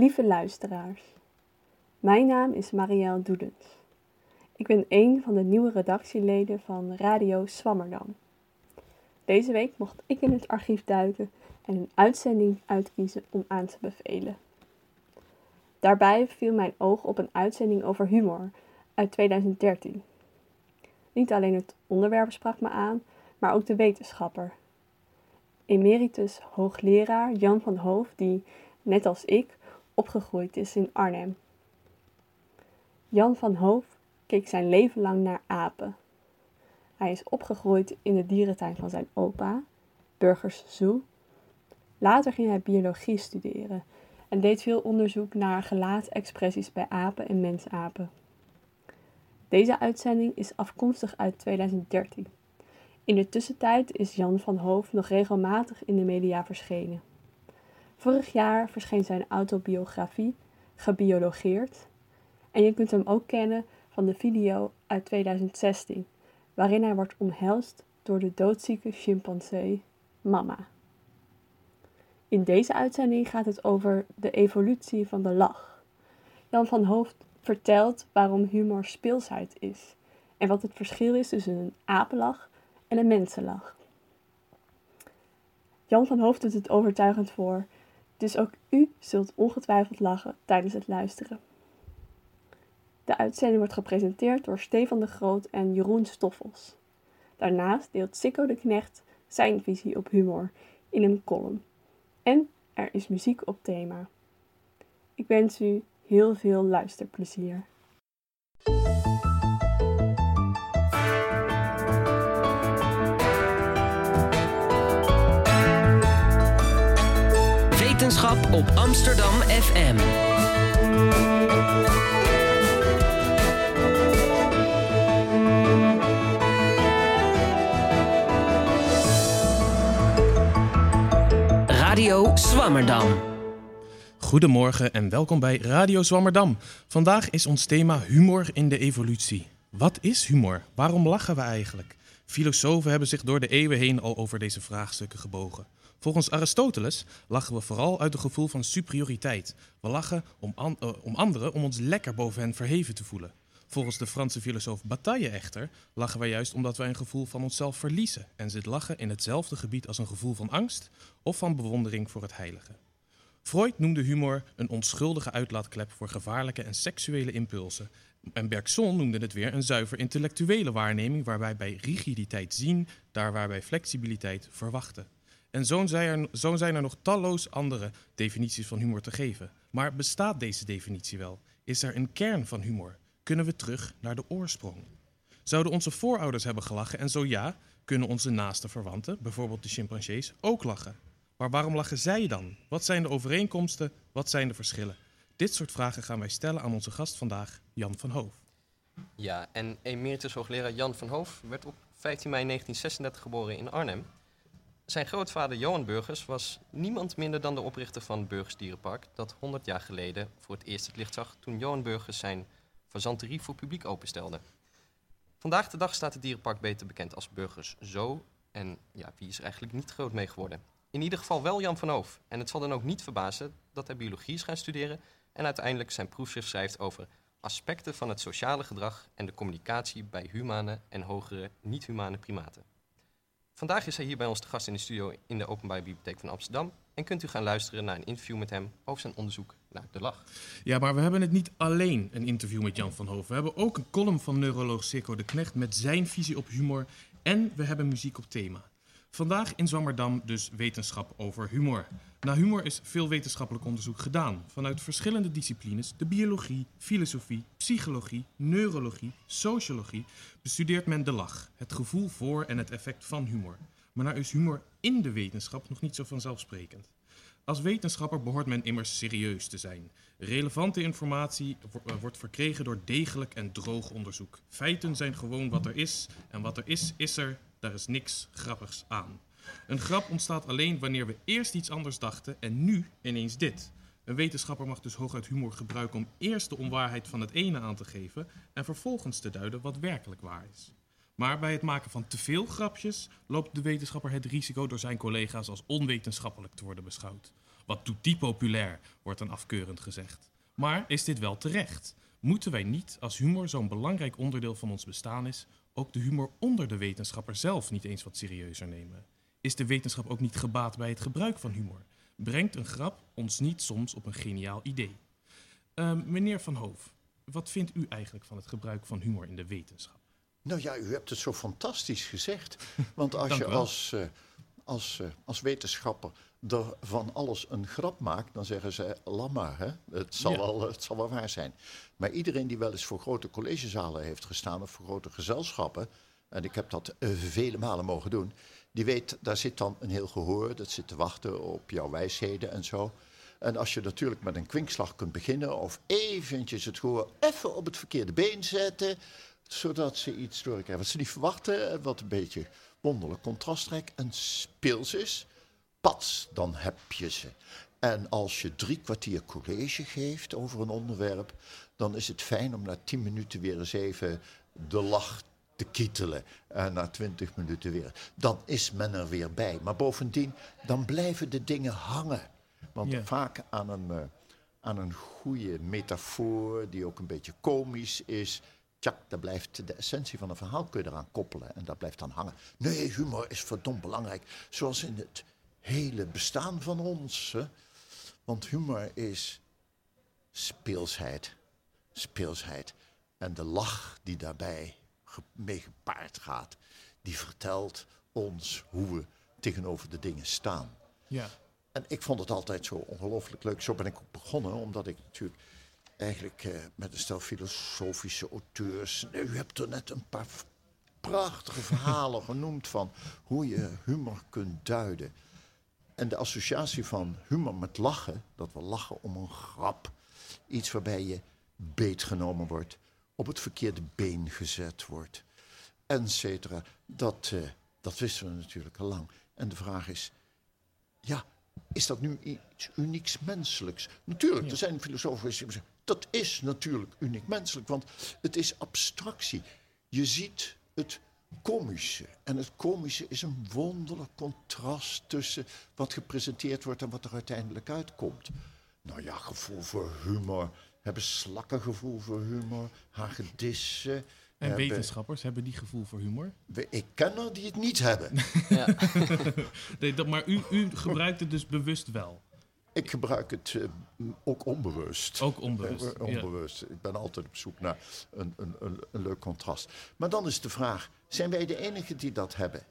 Lieve luisteraars, mijn naam is Marielle Doedens. Ik ben een van de nieuwe redactieleden van Radio Swammerdam. Deze week mocht ik in het archief duiken en een uitzending uitkiezen om aan te bevelen. Daarbij viel mijn oog op een uitzending over humor uit 2013. Niet alleen het onderwerp sprak me aan, maar ook de wetenschapper. Emeritus hoogleraar Jan van Hoof, die, net als ik, opgegroeid is in Arnhem. Jan van Hoof keek zijn leven lang naar apen. Hij is opgegroeid in de dierentuin van zijn opa, Burgers Zoo. Later ging hij biologie studeren en deed veel onderzoek naar gelaatsexpressies bij apen en mensapen. Deze uitzending is afkomstig uit 2013. In de tussentijd is Jan van Hoof nog regelmatig in de media verschenen. Vorig jaar verscheen zijn autobiografie Gebiologeerd en je kunt hem ook kennen van de video uit 2016, waarin hij wordt omhelst door de doodzieke chimpansee Mama. In deze uitzending gaat het over de evolutie van de lach. Jan van Hoofd vertelt waarom humor speelsheid is en wat het verschil is tussen een apenlach en een mensenlach. Jan van Hoofd doet het overtuigend voor, dus ook u zult ongetwijfeld lachen tijdens het luisteren. De uitzending wordt gepresenteerd door Stefan de Groot en Jeroen Stoffels. Daarnaast deelt Sikko de Knecht zijn visie op humor in een column. En er is muziek op thema. Ik wens u heel veel luisterplezier. Op Amsterdam FM. Radio Swammerdam. Goedemorgen en welkom bij Radio Zwammerdam. Vandaag is ons thema humor in de evolutie. Wat is humor? Waarom lachen we eigenlijk? Filosofen hebben zich door de eeuwen heen al over deze vraagstukken gebogen. Volgens Aristoteles lachen we vooral uit een gevoel van superioriteit. We lachen om, uh, om anderen om ons lekker boven hen verheven te voelen. Volgens de Franse filosoof Bataille echter lachen wij juist omdat wij een gevoel van onszelf verliezen en zit lachen in hetzelfde gebied als een gevoel van angst of van bewondering voor het heilige. Freud noemde humor een onschuldige uitlaatklep voor gevaarlijke en seksuele impulsen. En Bergson noemde het weer een zuiver intellectuele waarneming waarbij bij rigiditeit zien, daar waarbij flexibiliteit verwachten. En zo zijn, er, zo zijn er nog talloos andere definities van humor te geven. Maar bestaat deze definitie wel? Is er een kern van humor? Kunnen we terug naar de oorsprong? Zouden onze voorouders hebben gelachen? En zo ja, kunnen onze naaste verwanten, bijvoorbeeld de chimpansees, ook lachen? Maar waarom lachen zij dan? Wat zijn de overeenkomsten? Wat zijn de verschillen? Dit soort vragen gaan wij stellen aan onze gast vandaag, Jan van Hoof. Ja, en emeritus hoogleraar Jan van Hoof werd op 15 mei 1936 geboren in Arnhem. Zijn grootvader Johan Burgers was niemand minder dan de oprichter van Burgers Dierenpark, dat 100 jaar geleden voor het eerst het licht zag toen Johan Burgers zijn fazanterie voor publiek openstelde. Vandaag de dag staat het dierenpark beter bekend als Burgers Zoo. En ja, wie is er eigenlijk niet groot mee geworden? In ieder geval wel Jan van Hoof. En het zal dan ook niet verbazen dat hij biologie is gaan studeren en uiteindelijk zijn proefschrift schrijft over aspecten van het sociale gedrag en de communicatie bij humane en hogere niet-humane primaten. Vandaag is hij hier bij ons te gast in de studio in de Openbare Bibliotheek van Amsterdam en kunt u gaan luisteren naar een interview met hem over zijn onderzoek naar de lach. Ja, maar we hebben het niet alleen een interview met Jan van Hoof. We hebben ook een column van neuroloog Sikko de Knecht met zijn visie op humor en we hebben muziek op thema. Vandaag in Zwammerdam dus wetenschap over humor. Na humor is veel wetenschappelijk onderzoek gedaan. Vanuit verschillende disciplines, de biologie, filosofie, psychologie, neurologie, sociologie, bestudeert men de lach, het gevoel voor en het effect van humor. Maar nou is humor in de wetenschap nog niet zo vanzelfsprekend. Als wetenschapper behoort men immers serieus te zijn. Relevante informatie wordt verkregen door degelijk en droog onderzoek. Feiten zijn gewoon wat er is en wat er is, is er daar is niks grappigs aan. Een grap ontstaat alleen wanneer we eerst iets anders dachten en nu ineens dit. Een wetenschapper mag dus hooguit humor gebruiken om eerst de onwaarheid van het ene aan te geven en vervolgens te duiden wat werkelijk waar is. Maar bij het maken van te veel grapjes loopt de wetenschapper het risico door zijn collega's als onwetenschappelijk te worden beschouwd. Wat doet die populair, wordt dan afkeurend gezegd. Maar is dit wel terecht? Moeten wij niet, als humor zo'n belangrijk onderdeel van ons bestaan is, ook de humor onder de wetenschapper zelf niet eens wat serieuzer nemen? Is de wetenschap ook niet gebaat bij het gebruik van humor? Brengt een grap ons niet soms op een geniaal idee? Ehm, meneer Van Hoof, wat vindt u eigenlijk van het gebruik van humor in de wetenschap? Nou ja, u hebt het zo fantastisch gezegd. Want als je als, eh, als, eh, als wetenschapper er van alles een grap maakt, dan zeggen ze, laat maar, hè? Het, zal Ja. wel, het zal wel waar zijn. Maar iedereen die wel eens voor grote collegezalen heeft gestaan of voor grote gezelschappen, en ik heb dat eh, vele malen mogen doen, die weet, daar zit dan een heel gehoor, dat zit te wachten op jouw wijsheden en zo. En als je natuurlijk met een kwinkslag kunt beginnen of eventjes het gehoor even op het verkeerde been zetten, zodat ze iets doorkrijgen wat ze niet verwachten, en wat een beetje wonderlijk contrastrijk en speels is. Pats, dan heb je ze. En als je drie kwartier college geeft over een onderwerp, dan is het fijn om na tien minuten weer eens even de lach te kietelen. En na twintig minuten weer. Dan is men er weer bij. Maar bovendien, dan blijven de dingen hangen. Want Ja. vaak aan een, eh, aan een goede metafoor, die ook een beetje komisch is. Tjak, daar blijft de essentie van een verhaal kun je eraan koppelen en dat blijft dan hangen. Nee, humor is verdomd belangrijk. Zoals in het hele bestaan van ons. Hè? Want humor is speelsheid. Speelsheid. En de lach die daarbij mee gepaard gaat, die vertelt ons hoe we tegenover de dingen staan. Ja, En ik vond het altijd zo ongelooflijk leuk. Zo ben ik ook begonnen, omdat ik natuurlijk eigenlijk eh, met een stel filosofische auteurs. Nou, u hebt er net een paar prachtige verhalen genoemd van hoe je humor kunt duiden. En de associatie van humor met lachen, dat we lachen om een grap, iets waarbij je beetgenomen wordt, op het verkeerde been gezet wordt, et cetera. Dat, eh, dat wisten we natuurlijk al lang. En de vraag is, ja, is dat nu iets unieks menselijks? Natuurlijk, er zijn filosofen die zeggen, dat is natuurlijk uniek menselijk, want het is abstractie. Je ziet het komische. En het komische is een wonderlijk contrast tussen wat gepresenteerd wordt en wat er uiteindelijk uitkomt. Nou ja, gevoel voor humor. Hebben slakken gevoel voor humor? Hagedissen? en hebben- wetenschappers hebben die gevoel voor humor? we- Ik ken er die het niet hebben. Ja. Nee, dat, maar u, u gebruikt het dus bewust wel. Ik gebruik het eh, ook onbewust. Ook onbewust. Eh, ja. onbewust. Ik ben altijd op zoek naar een, een, een, een leuk contrast. Maar dan is de vraag: zijn wij de enigen die dat hebben?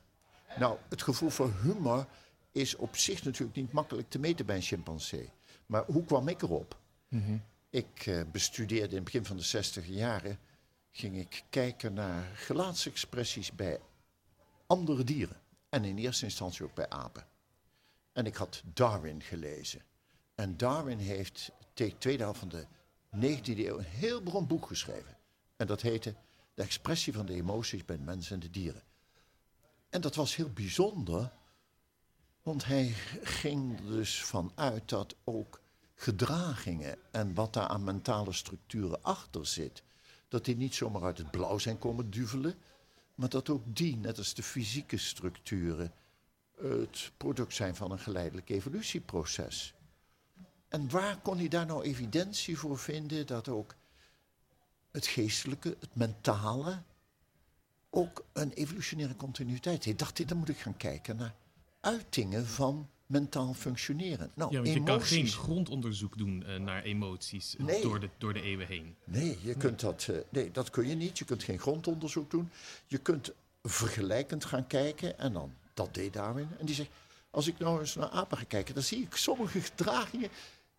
Nou, het gevoel voor humor is op zich natuurlijk niet makkelijk te meten bij een chimpansee. Maar hoe kwam ik erop? Mhm. Ik eh, bestudeerde in het begin van de 60 jaren. Ging ik kijken naar gelaatsexpressies bij andere dieren. En in eerste instantie ook bij apen. En ik had Darwin gelezen. En Darwin heeft tegen de tweede helft van de 19e eeuw een heel beroemd boek geschreven. En dat heette De expressie van de emoties bij de mensen en de dieren. En dat was heel bijzonder, want hij ging dus vanuit dat ook gedragingen en wat daar aan mentale structuren achter zit, dat die niet zomaar uit het blauw zijn komen duvelen, maar dat ook die, net als de fysieke structuren, het product zijn van een geleidelijk evolutieproces. En waar kon hij daar nou evidentie voor vinden dat ook het geestelijke, het mentale, ook een evolutionaire continuïteit heeft? Dacht hij, dan moet ik gaan kijken naar uitingen van mentaal functioneren. Nou, Ja, want je kan geen grondonderzoek doen eh, naar emoties eh, Nee. door, de, door de eeuwen heen. Nee, je kunt dat, eh, nee, dat kun je niet. Je kunt geen grondonderzoek doen. Je kunt vergelijkend gaan kijken. En dan, dat deed Darwin. En die zegt, als ik nou eens naar apen ga kijken... dan zie ik sommige gedragingen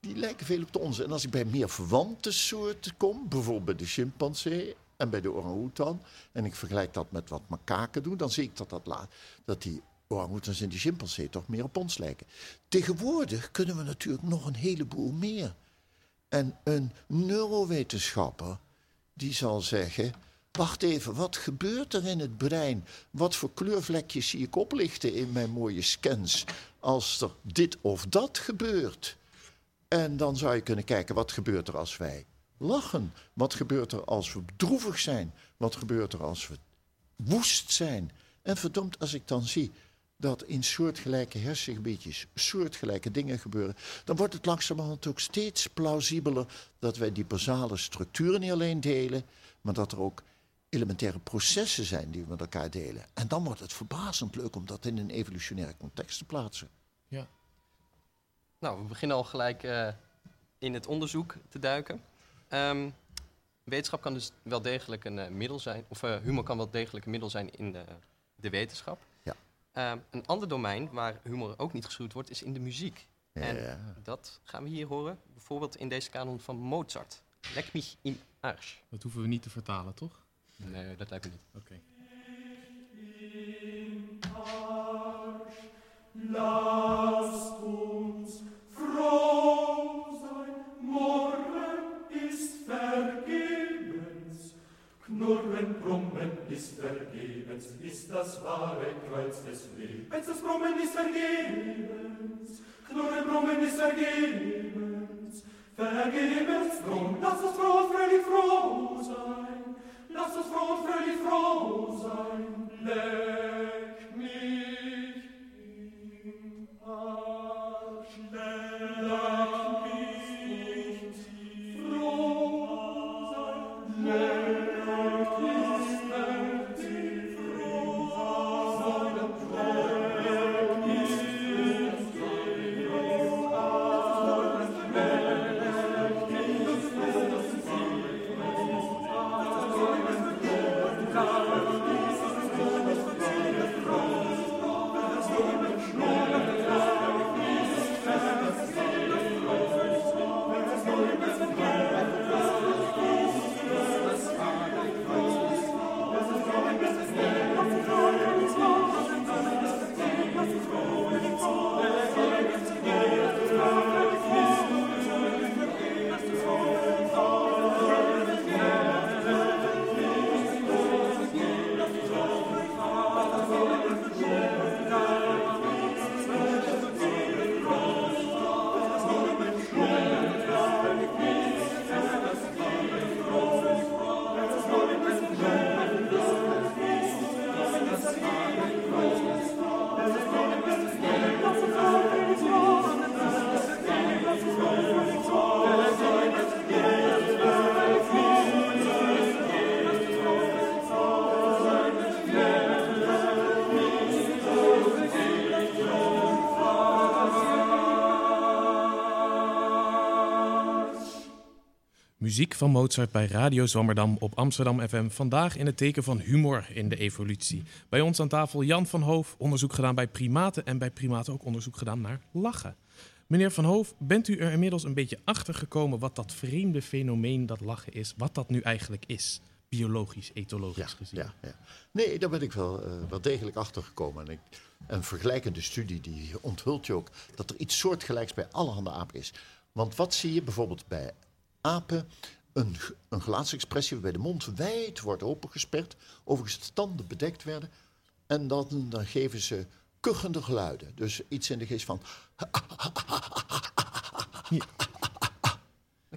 die lijken veel op de onze. En als ik bij meer verwante soorten kom... bijvoorbeeld bij de chimpansee en bij de orang-oetan... en ik vergelijk dat met wat makaken doen... dan zie ik dat, dat, la- dat die orang-oetans en die chimpansee toch meer op ons lijken. Tegenwoordig kunnen we natuurlijk nog een heleboel meer... En een neurowetenschapper die zal zeggen: Wacht even, wat gebeurt er in het brein? Wat voor kleurvlekjes zie ik oplichten in mijn mooie scans als er dit of dat gebeurt? En dan zou je kunnen kijken: wat gebeurt er als wij lachen? Wat gebeurt er als we droevig zijn? Wat gebeurt er als we woest zijn? En verdomd, als ik dan zie dat in soortgelijke hersengebiedjes soortgelijke dingen gebeuren, dan wordt het langzamerhand ook steeds plausibeler dat wij die basale structuren niet alleen delen, maar dat er ook elementaire processen zijn die we met elkaar delen. En dan wordt het verbazend leuk om dat in een evolutionaire context te plaatsen. Nou, we beginnen al gelijk eh, in het onderzoek te duiken. Ehm, wetenschap kan dus wel degelijk een eh, middel zijn, of eh, humor kan wel degelijk een middel zijn in de, de wetenschap. Ja. Ehm, een ander domein waar humor ook niet geschuwd wordt, is in de muziek. En Ja. dat gaan we hier horen, bijvoorbeeld in deze kanon van Mozart. Lek mich im Arsch. Dat hoeven we niet te vertalen, toch? Nee, dat lijkt me niet. Oké. lasst uns froh sein, morgen ist vergebens. Knurren, brummen ist vergebens, ist das wahre Kreuz des Lebens. Das Brummen ist vergebens, Knurren, brummen ist vergebens. Vergebens drum, lass uns froh und fröhlich froh sein, lass uns froh und fröhlich froh sein. Leben. Muziek van Mozart bij Radio Zwammerdam op Amsterdam FM. Vandaag in het teken van humor in de evolutie. Bij ons aan tafel Jan van Hoof, onderzoek gedaan bij primaten en bij primaten ook onderzoek gedaan naar lachen. Meneer Van Hoof, bent u er inmiddels een beetje achter gekomen wat dat vreemde fenomeen dat lachen is, wat dat nu eigenlijk is, biologisch, etologisch Ja, gezien? ja, ja. Nee, daar ben ik wel, eh, wel degelijk achter gekomen. En ik, een vergelijkende studie die onthult je ook dat er iets soortgelijks bij allerhande apen is. Want wat zie je bijvoorbeeld bij apen? Een, een gelaatsexpressie waarbij de mond wijd wordt opengesperd, overigens de tanden bedekt werden. En dan, dan geven ze kuchende geluiden. Dus iets in de geest van...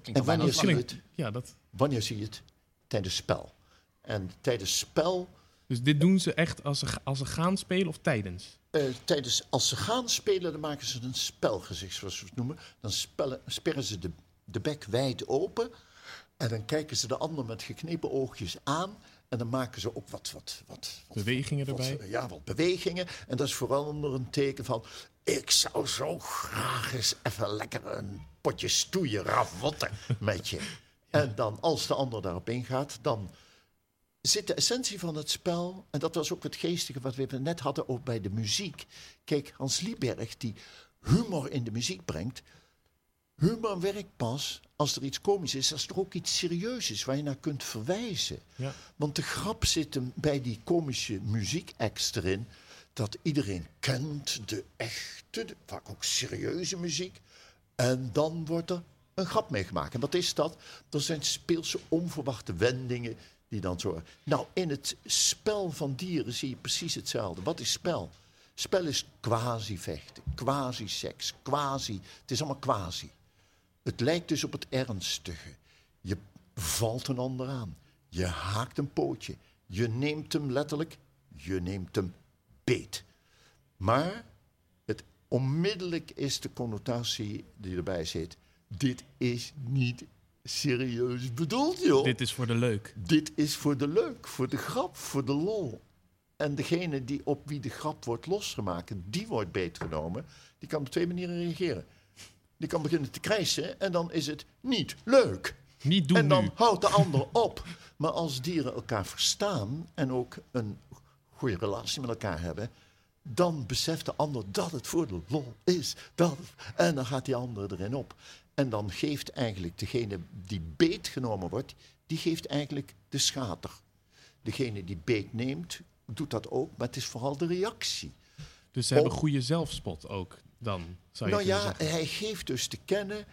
En wanneer zie je het? Ja, dat, Wanneer zie je het? Tijdens spel. En tijdens spel dus dit doen ze echt als ze, als ze gaan spelen of tijdens? Eh, tijdens, als ze gaan spelen, dan maken ze een spelgezicht, zoals we het noemen. Dan spellen, sperren ze de, de bek wijd open. En dan kijken ze de ander met geknepen oogjes aan. En dan maken ze ook wat, wat, wat, wat Bewegingen wat- erbij? ja, wat bewegingen. En dat is vooral onder een teken van... Ik zou zo graag eens even lekker een potje stoeien ravotten met je. En dan, als de ander daarop ingaat, dan zit de essentie van het spel, en dat was ook het geestige wat we net hadden ook bij de muziek. Kijk, Hans Lieberg, die humor in de muziek brengt. Humor werkt pas als er iets komisch is, als er ook iets serieus is waar je naar kunt verwijzen. Ja. Want de grap zit hem bij die komische muziekacts erin, dat iedereen kent de echte, de- vaak ook serieuze muziek. En dan wordt er een grap mee gemaakt. En wat is dat? Dat zijn speelse, onverwachte wendingen die dan zo. Nou, in het spel van dieren zie je precies hetzelfde. Wat is spel? Spel is quasi-vechten, quasi-seks, quasi. Het is allemaal quasi. Het lijkt dus op het ernstige. Je valt een ander aan. Je haakt een pootje. Je neemt hem letterlijk. Je neemt hem beet. Maar het, onmiddellijk is de connotatie die erbij zit. Dit is niet serieus bedoeld, joh. Dit is voor de leuk. Dit is voor de leuk, voor de grap, voor de lol. En degene die op wie de grap wordt losgemaakt, die wordt beetgenomen, die kan op twee manieren reageren. Die kan beginnen te krijsen en dan is het niet leuk. Niet doen en dan nu. houdt de ander op. Maar als dieren elkaar verstaan en ook een goede relatie met elkaar hebben, dan beseft de ander dat het voor de lol is. Dat, en dan gaat die ander erin op. En dan geeft eigenlijk degene die beet genomen wordt, die geeft eigenlijk de schater. Degene die beet neemt, doet dat ook, maar het is vooral de reactie. Dus ze hebben goede zelfspot ook dan, zou je Nou ja, zeggen. hij geeft dus te kennen.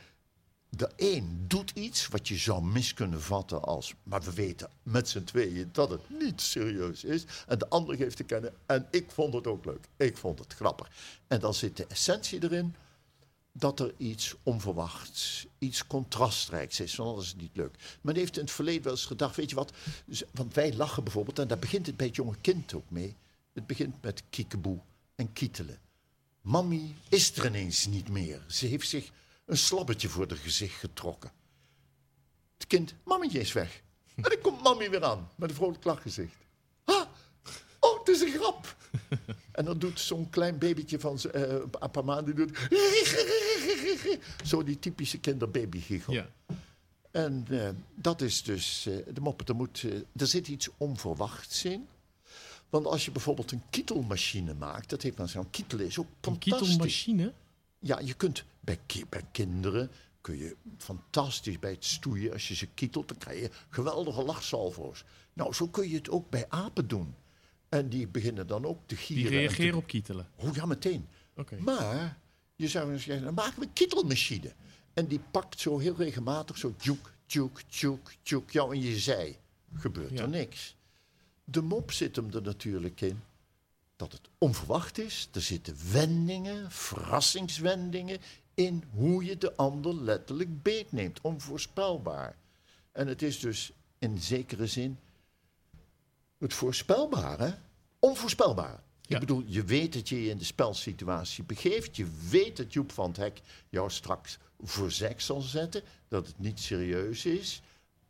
De een doet iets wat je zou mis kunnen vatten als. Maar we weten met z'n tweeën dat het niet serieus is. En de ander geeft te kennen. En ik vond het ook leuk. Ik vond het grappig. En dan zit de essentie erin. Dat er iets onverwachts, iets contrastrijks is. Want anders is het niet leuk. Men heeft in het verleden wel eens gedacht: weet je wat? Want wij lachen bijvoorbeeld. En daar begint het bij het jonge kind ook mee. Het begint met kiekeboe en kietelen. Mammy is er ineens niet meer. Ze heeft zich een slabbetje voor haar gezicht getrokken. Het kind, mammetje is weg. En dan komt mammy weer aan met een vrolijk lachgezicht. Ah, oh, het is een grap. En dan doet zo'n klein babytje van eh, een paar maanden... Doet, zo die typische kinderbabygiegel. Ja. En eh, dat is dus eh, de moppet. Er, moet, eh, er zit iets onverwachts in. Want als je bijvoorbeeld een kietelmachine maakt, dat heeft men zo'n kietel is ook Een fantastisch. kietelmachine? Ja, je kunt bij, ki- bij kinderen kun je fantastisch bij het stoeien, als je ze kietelt, dan krijg je geweldige lachsalvo's. Nou, zo kun je het ook bij apen doen. En die beginnen dan ook te Die gieren. en te- reageren op kietelen. Oh ja, meteen. Oké. Maar je zou zeggen, dan maken we een kietelmachine. En die pakt zo heel regelmatig zo tjoek, tjoek, tjoek, tjoek jou in je zij. Gebeurt Ja. er niks. De mop zit hem er natuurlijk in dat het onverwacht is. Er zitten wendingen, verrassingswendingen in hoe je de ander letterlijk beetneemt. Onvoorspelbaar. En het is dus in zekere zin het voorspelbare, onvoorspelbaar. Ja. Ik bedoel, je weet dat je je in de spelsituatie begeeft. Je weet dat Joep van het Hek jou straks voor seks zal zetten. Dat het niet serieus is.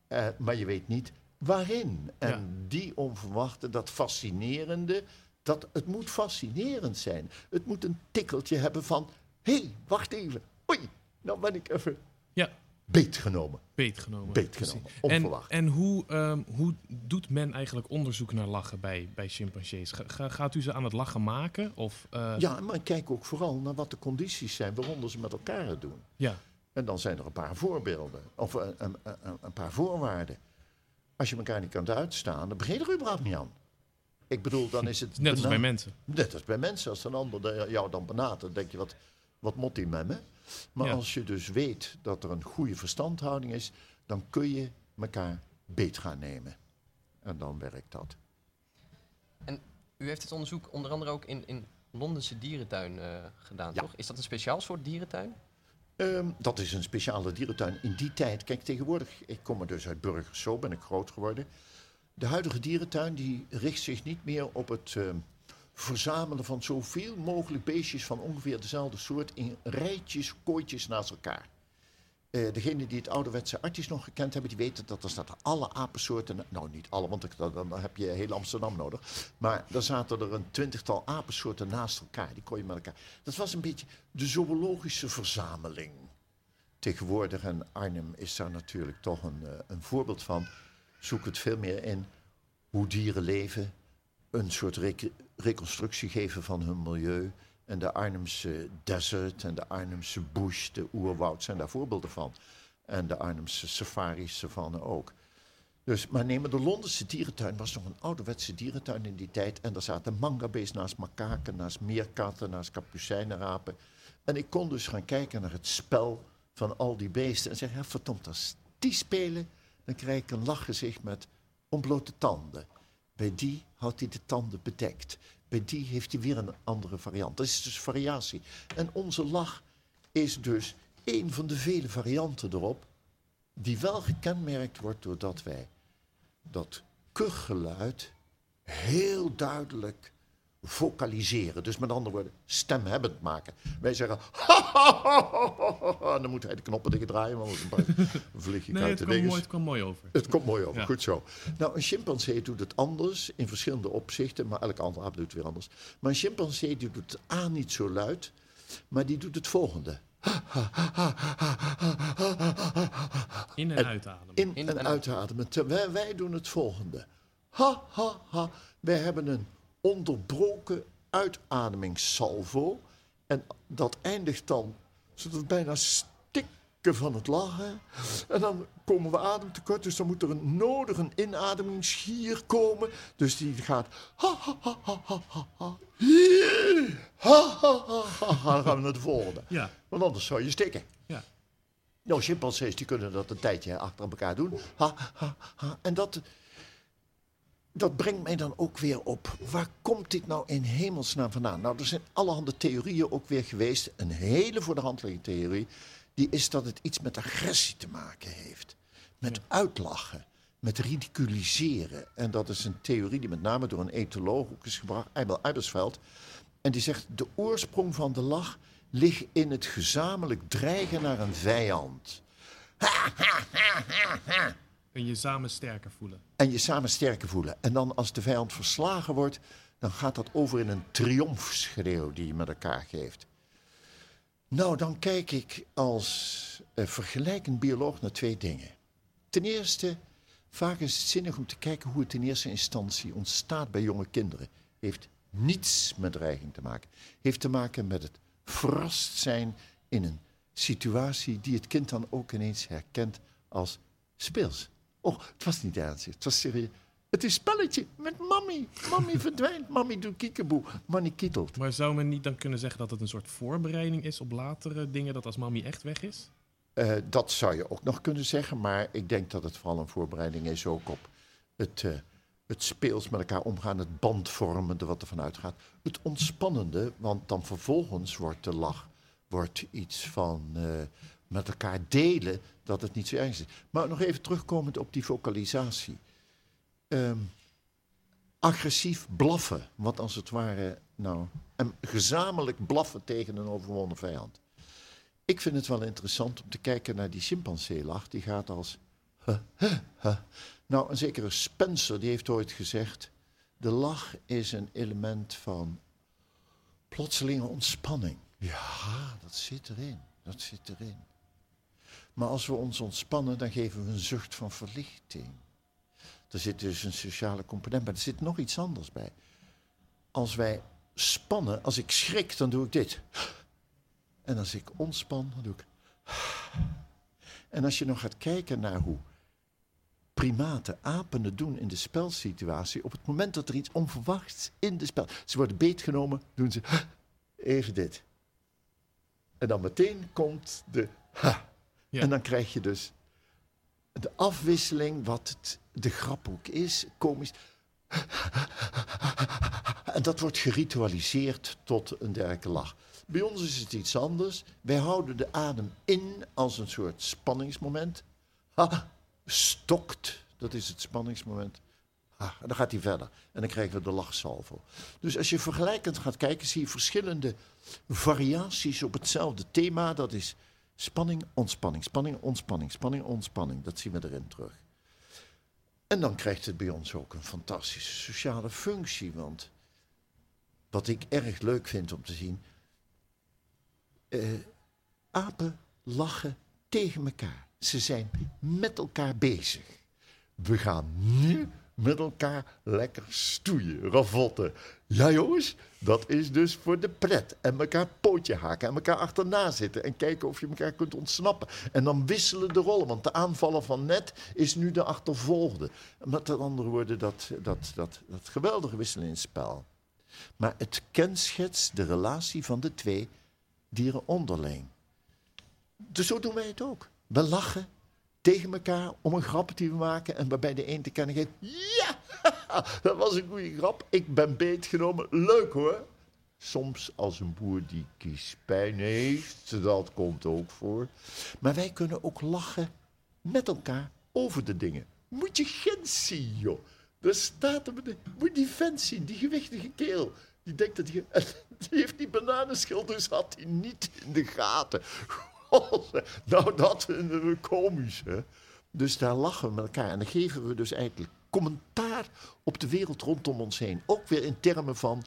eh, maar je weet niet waarin. En Ja. die onverwachte, dat fascinerende, dat, het moet fascinerend zijn. Het moet een tikkeltje hebben van... hé, hey, wacht even. Oei, nou ben ik even Ja, beetgenomen. beetgenomen. Beetgenomen, onverwacht. En, en hoe, ehm, hoe doet men eigenlijk onderzoek naar lachen bij, bij chimpansees? Ga- ga- gaat u ze aan het lachen maken? Of, eh, Ja, maar kijk ook vooral naar wat de condities zijn waaronder ze met elkaar het doen. ja. En dan zijn er een paar voorbeelden, of een, een, een, een paar voorwaarden. Als je elkaar niet kan uitstaan, dan begin je er überhaupt niet aan. Ik bedoel, dan is het... Net als bij mensen. Net als bij mensen. Als een ander de- jou dan benadert, dan denk je, wat, wat mot die met me? Maar Ja. als je dus weet dat er een goede verstandhouding is, dan kun je elkaar beet gaan nemen. En dan werkt dat. En u heeft het onderzoek onder andere ook in, in Londense dierentuin eh, gedaan, Ja. toch? Is dat een speciaal soort dierentuin? Ehm, dat is een speciale dierentuin. In die tijd, kijk tegenwoordig, ik kom er dus uit Burgers, zo ben ik groot geworden. De huidige dierentuin die richt zich niet meer op het ehm, verzamelen van zoveel mogelijk beestjes van ongeveer dezelfde soort in rijtjes, kooitjes naast elkaar. Eh degenen die het ouderwetse artjes nog gekend hebben, die weten dat er staat alle apensoorten, nou niet alle, want dan, heb je heel Amsterdam nodig. Maar dan zaten er een twintigtal apensoorten naast elkaar, die kon je met elkaar. Dat was een beetje de zoologische verzameling. Tegenwoordig, en Arnhem is daar natuurlijk toch een, eh, een voorbeeld van, zoek het veel meer in hoe dieren leven, een soort rec- reconstructie geven van hun milieu. En de Arnhemse desert en de Arnhemse bush, de oerwoud, zijn daar voorbeelden van. En de Arnhemse safaris, savanne ook. Dus, maar neem de Londense dierentuin was nog een ouderwetse dierentuin in die tijd. En daar zaten mangabees naast makaken, naast meerkatten, naast kapucijnenrapen. En ik kon dus gaan kijken naar het spel van al die beesten. En zeggen, ja, verdomd, als die spelen, dan krijg ik een lachgezicht met ontblote tanden. Bij die houdt hij de tanden bedekt. Bij die heeft hij weer een andere variant. Dat is dus variatie. En onze lach is dus een van de vele varianten erop, die wel gekenmerkt wordt doordat wij dat kuchgeluid heel duidelijk vocaliseren. Dus met andere woorden, stemhebbend maken. Wij zeggen, ha, ha, ha, ha, ha, ha. dan moet hij de knoppen dicht draaien, want dan vlieg ik Nee, uit het de mooi, het kwam mooi over. Het komt mooi over, Ja. goed zo. Nou, een chimpansee doet het anders in verschillende opzichten, maar elke andere aap doet het weer anders. Maar een chimpansee die doet het A niet zo luid, maar die doet het volgende. In en, En- uitademen. In, In en en uitademen. Terwijl wij doen het volgende. Ha, ha, ha. Wij hebben een onderbroken uitademingssalvo. En dat eindigt dan zodat we bijna stikken van het lachen. En dan komen we ademtekort. Dus dan moet er een nodig een inademingsgier komen. Dus die gaat... Ha, ha, ha, ha, ha, ha, ha. Ha, ha, ha, ha, ha. Dan gaan we naar de volgende. Ja, Want anders zou je stikken. ja. Nou, chimpansees die kunnen dat een tijdje achter elkaar doen. Ha, ha, ha. En dat, dat brengt mij dan ook weer op. Waar komt dit nou in hemelsnaam vandaan? Nou, er zijn allerhande theorieën ook weer geweest. Een hele voor de hand liggende theorie. Die is dat het iets met agressie te maken heeft. Met uitlachen. Met ridiculiseren. En dat is een theorie die met name door een etoloog ook is gebracht. Eibel Eibersveld. En die zegt, de oorsprong van de lach ligt in het gezamenlijk dreigen naar een vijand. En je samen sterker voelen. En je samen sterker voelen. En dan als de vijand verslagen wordt, dan gaat dat over in een triomfschreeuw die je met elkaar geeft. Nou, dan kijk ik als eh, vergelijkend bioloog naar twee dingen. Ten eerste, vaak is het zinnig om te kijken hoe het in eerste instantie ontstaat bij jonge kinderen. Heeft niets met dreiging te maken. Heeft te maken met het verrast zijn in een situatie die het kind dan ook ineens herkent als speels. Oh, het was niet ernstig, het was serieus. Het is spelletje met mami. Mami verdwijnt, mami doet kiekeboe, mami kietelt. Maar zou men niet dan kunnen zeggen dat het een soort voorbereiding is op latere dingen, dat als mami echt weg is? Eh, dat zou je ook nog kunnen zeggen, maar ik denk dat het vooral een voorbereiding is ook op het, eh, het speels met elkaar omgaan, het bandvormende wat er vanuit gaat. Het ontspannende, want dan vervolgens wordt de lach wordt iets van eh, met elkaar delen dat het niet zo erg is. Maar nog even terugkomend op die vocalisatie. Ehm, agressief blaffen, wat als het ware, nou, en gezamenlijk blaffen tegen een overwonnen vijand. Ik vind het wel interessant om te kijken naar die chimpanseelach. Die gaat als... huh, huh, huh. Nou, een zekere Spencer die heeft ooit gezegd... de lach is een element van plotselinge ontspanning. Ja, dat zit erin. Dat zit erin. Maar als we ons ontspannen, dan geven we een zucht van verlichting. Er zit dus een sociale component bij. Er zit nog iets anders bij. Als wij spannen, als ik schrik, dan doe ik dit. En als ik ontspan, dan doe ik. En als je nog gaat kijken naar hoe primaten, apen het doen in de spelsituatie, op het moment dat er iets onverwachts in de spel. Ze worden beetgenomen, doen ze even dit. En dan meteen komt de. Ha. En dan krijg je dus de afwisseling, wat het, de grap ook is, komisch. En dat wordt geritualiseerd tot een dergelijke lach. Bij ons is het iets anders. Wij houden de adem in als een soort spanningsmoment. Ha, stokt, dat is het spanningsmoment. Ha, en dan gaat hij verder. En dan krijgen we de lachsalvo. Dus als je vergelijkend gaat kijken, zie je verschillende variaties op hetzelfde thema. Dat is spanning, ontspanning, spanning, ontspanning, spanning, ontspanning. Dat zien we erin terug. En dan krijgt het bij ons ook een fantastische sociale functie. Want wat ik erg leuk vind om te zien. eh, apen lachen tegen elkaar. Ze zijn met elkaar bezig. We gaan nu met elkaar lekker stoeien, ravotten. Ja jongens, dat is dus voor de pret. En elkaar pootje haken en elkaar achterna zitten. En kijken of je elkaar kunt ontsnappen. En dan wisselen de rollen, want de aanvaller van net is nu de achtervolgde. Met andere woorden, dat, dat, dat, dat geweldige wisselen in spel. Maar het kenschetst de relatie van de twee dieren onderling. Dus zo doen wij het ook. We lachen tegen elkaar om een grap die we maken en waarbij de een te kennen geeft: Ja, dat was een goede grap. Ik ben beetgenomen. Leuk hoor. Soms als een boer die kiespijn heeft, dat komt ook voor. Maar wij kunnen ook lachen met elkaar over de dingen. Moet je Gent zien, joh. Daar staat er de, moet die vent zien, die gewichtige keel. Die denkt dat hij... en Die heeft die bananenschil, dus had hij niet in de gaten. Nou, dat vinden we komisch, hè. Dus daar lachen we met elkaar. En dan geven we dus eigenlijk commentaar op de wereld rondom ons heen. Ook weer in termen van,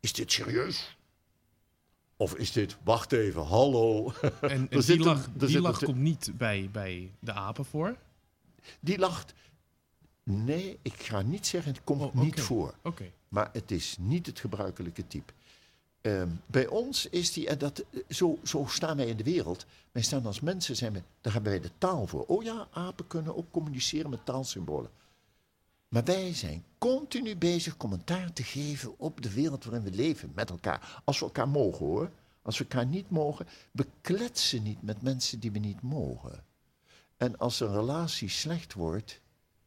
is dit serieus? Of is dit, wacht even, hallo. En, en die zit een- lach, er die lach een- komt niet bij, bij de apen voor. Die lacht. Nee, ik ga niet zeggen, het komt Oh, niet voor. Oké. Maar het is niet het gebruikelijke type. Ehm, bij ons is die, en dat, eh, zo, zo staan wij in de wereld. Wij staan als mensen, zijn we, daar hebben wij de taal voor. Oh ja, apen kunnen ook communiceren met taalsymbolen. Maar wij zijn continu bezig commentaar te geven op de wereld waarin we leven met elkaar. Als we elkaar mogen hoor. Als we elkaar niet mogen, we kletsen niet met mensen die we niet mogen. En als een relatie slecht wordt,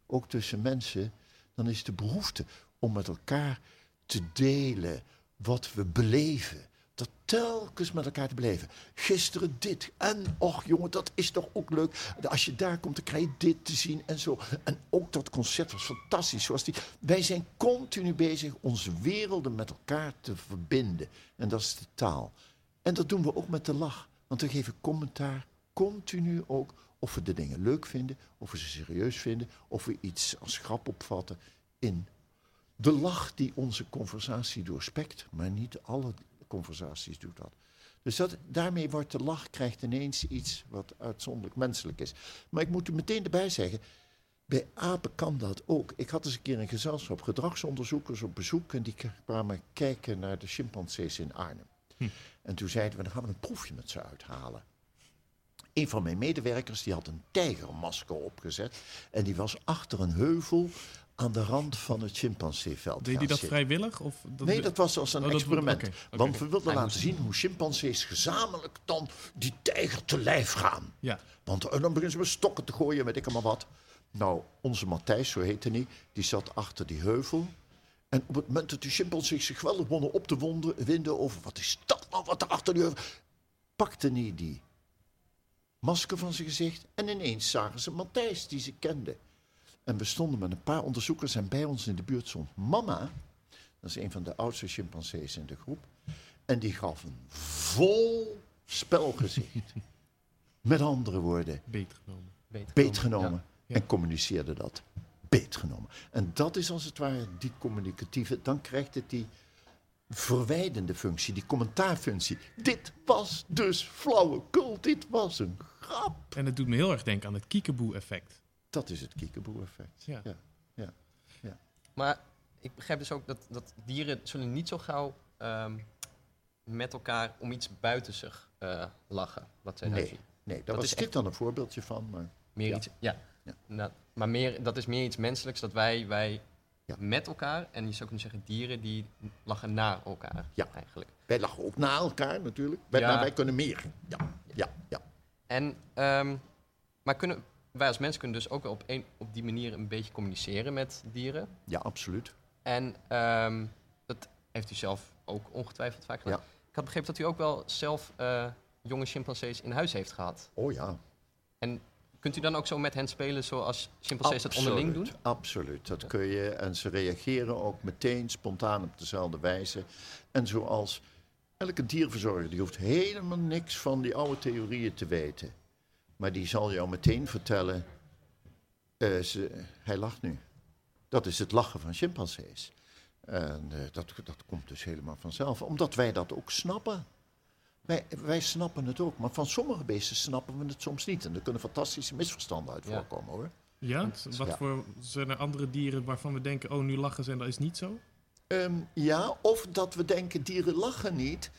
ook tussen mensen, dan is de behoefte om met elkaar te delen wat we beleven. Dat telkens met elkaar te beleven. Gisteren dit. En och jongen, dat is toch ook leuk. Als je daar komt, dan krijg je dit te zien en zo. En ook dat concert was fantastisch. Zoals die. Wij zijn continu bezig onze werelden met elkaar te verbinden. En dat is de taal. En dat doen we ook met de lach. Want we geven commentaar continu ook of we de dingen leuk vinden, of we ze serieus vinden, of we iets als grap opvatten in de lach die onze conversatie doorspekt, maar niet alle conversaties doet dat. Dus dat, daarmee wordt de lach krijgt ineens iets wat uitzonderlijk menselijk is. Maar ik moet er meteen erbij zeggen, bij apen kan dat ook. Ik had eens een keer een gezelschap gedragsonderzoekers op bezoek en die kwamen kijken naar de chimpansees in Arnhem. En toen zeiden we, dan gaan we een proefje met ze uithalen. Een van mijn medewerkers die had een tijgermasker opgezet en die was achter een heuvel aan de rand van het chimpanseeveld. Deed hij dat zitten. vrijwillig? Of dat Nee, dat was als een Oh, experiment. Want we wilden Hij laten zien hoe chimpansees gezamenlijk dan die tijger te lijf gaan. Ja. Want eh, dan beginnen ze met stokken te gooien, weet ik allemaal wat. Nou, onze Matthijs, zo heette hij, die zat achter die heuvel. En op het moment dat die chimpansees zich geweldig begonnen op te wonden, winden over... wat is dat nou, wat er achter die heuvel... pakte hij die masker van zijn gezicht... en ineens zagen ze Matthijs, die ze kenden. En we stonden met een paar onderzoekers en bij ons in de buurt stond Mama... dat is een van de oudste chimpansees in de groep... en die gaf een vol spelgezicht. Met andere woorden, beetgenomen. Beter beetgenomen Ja. en communiceerde dat. Beetgenomen. En dat is als het ware die communicatieve, dan krijgt het die verwijdende functie, die commentaarfunctie. Dit was dus flauwekul, dit was een grap. En het doet me heel erg denken aan het kiekeboe-effect. Dat is het kiekeboe-effect. Ja. Ja. Maar ik begrijp dus ook dat, dat dieren zullen niet zo gauw ehm, met elkaar om iets buiten zich eh, lachen. Wat zij daar Nee, zien. nee, daar Dat was is dit dan een voorbeeldje van. Maar Meer Ja. iets, ja. Ja. Nou, maar meer, dat is meer iets menselijks dat wij, wij Ja. met elkaar, en je zou kunnen zeggen dieren, die lachen naar elkaar Ja. eigenlijk. wij lachen ook na elkaar natuurlijk. Wij, Ja. Maar wij kunnen meer. Ja, ja, ja. En, ehm, maar kunnen, wij als mensen kunnen dus ook wel op, een, op die manier een beetje communiceren met dieren. ja absoluut. En ehm, dat heeft u zelf ook ongetwijfeld vaak gedaan. Ja. Ik had begrepen dat u ook wel zelf eh, jonge chimpansees in huis heeft gehad. Oh ja. En kunt u dan ook zo met hen spelen zoals chimpansees dat onderling doen? Absoluut, dat kun je. En ze reageren ook meteen spontaan op dezelfde wijze. En zoals elke dierverzorger, die hoeft helemaal niks van die oude theorieën te weten. Maar die zal jou meteen vertellen, eh, ze, hij lacht nu. Dat is het lachen van chimpansees. En eh, dat, dat komt dus helemaal vanzelf, omdat wij dat ook snappen. Wij, wij snappen het ook, maar van sommige beesten snappen we het soms niet. En er kunnen fantastische misverstanden uit Ja. voorkomen hoor. Ja? Wat Ja. voor zijn er andere dieren waarvan we denken, oh, nu lachen ze en dat is niet zo? Ehm, ja, of dat we denken dieren lachen niet,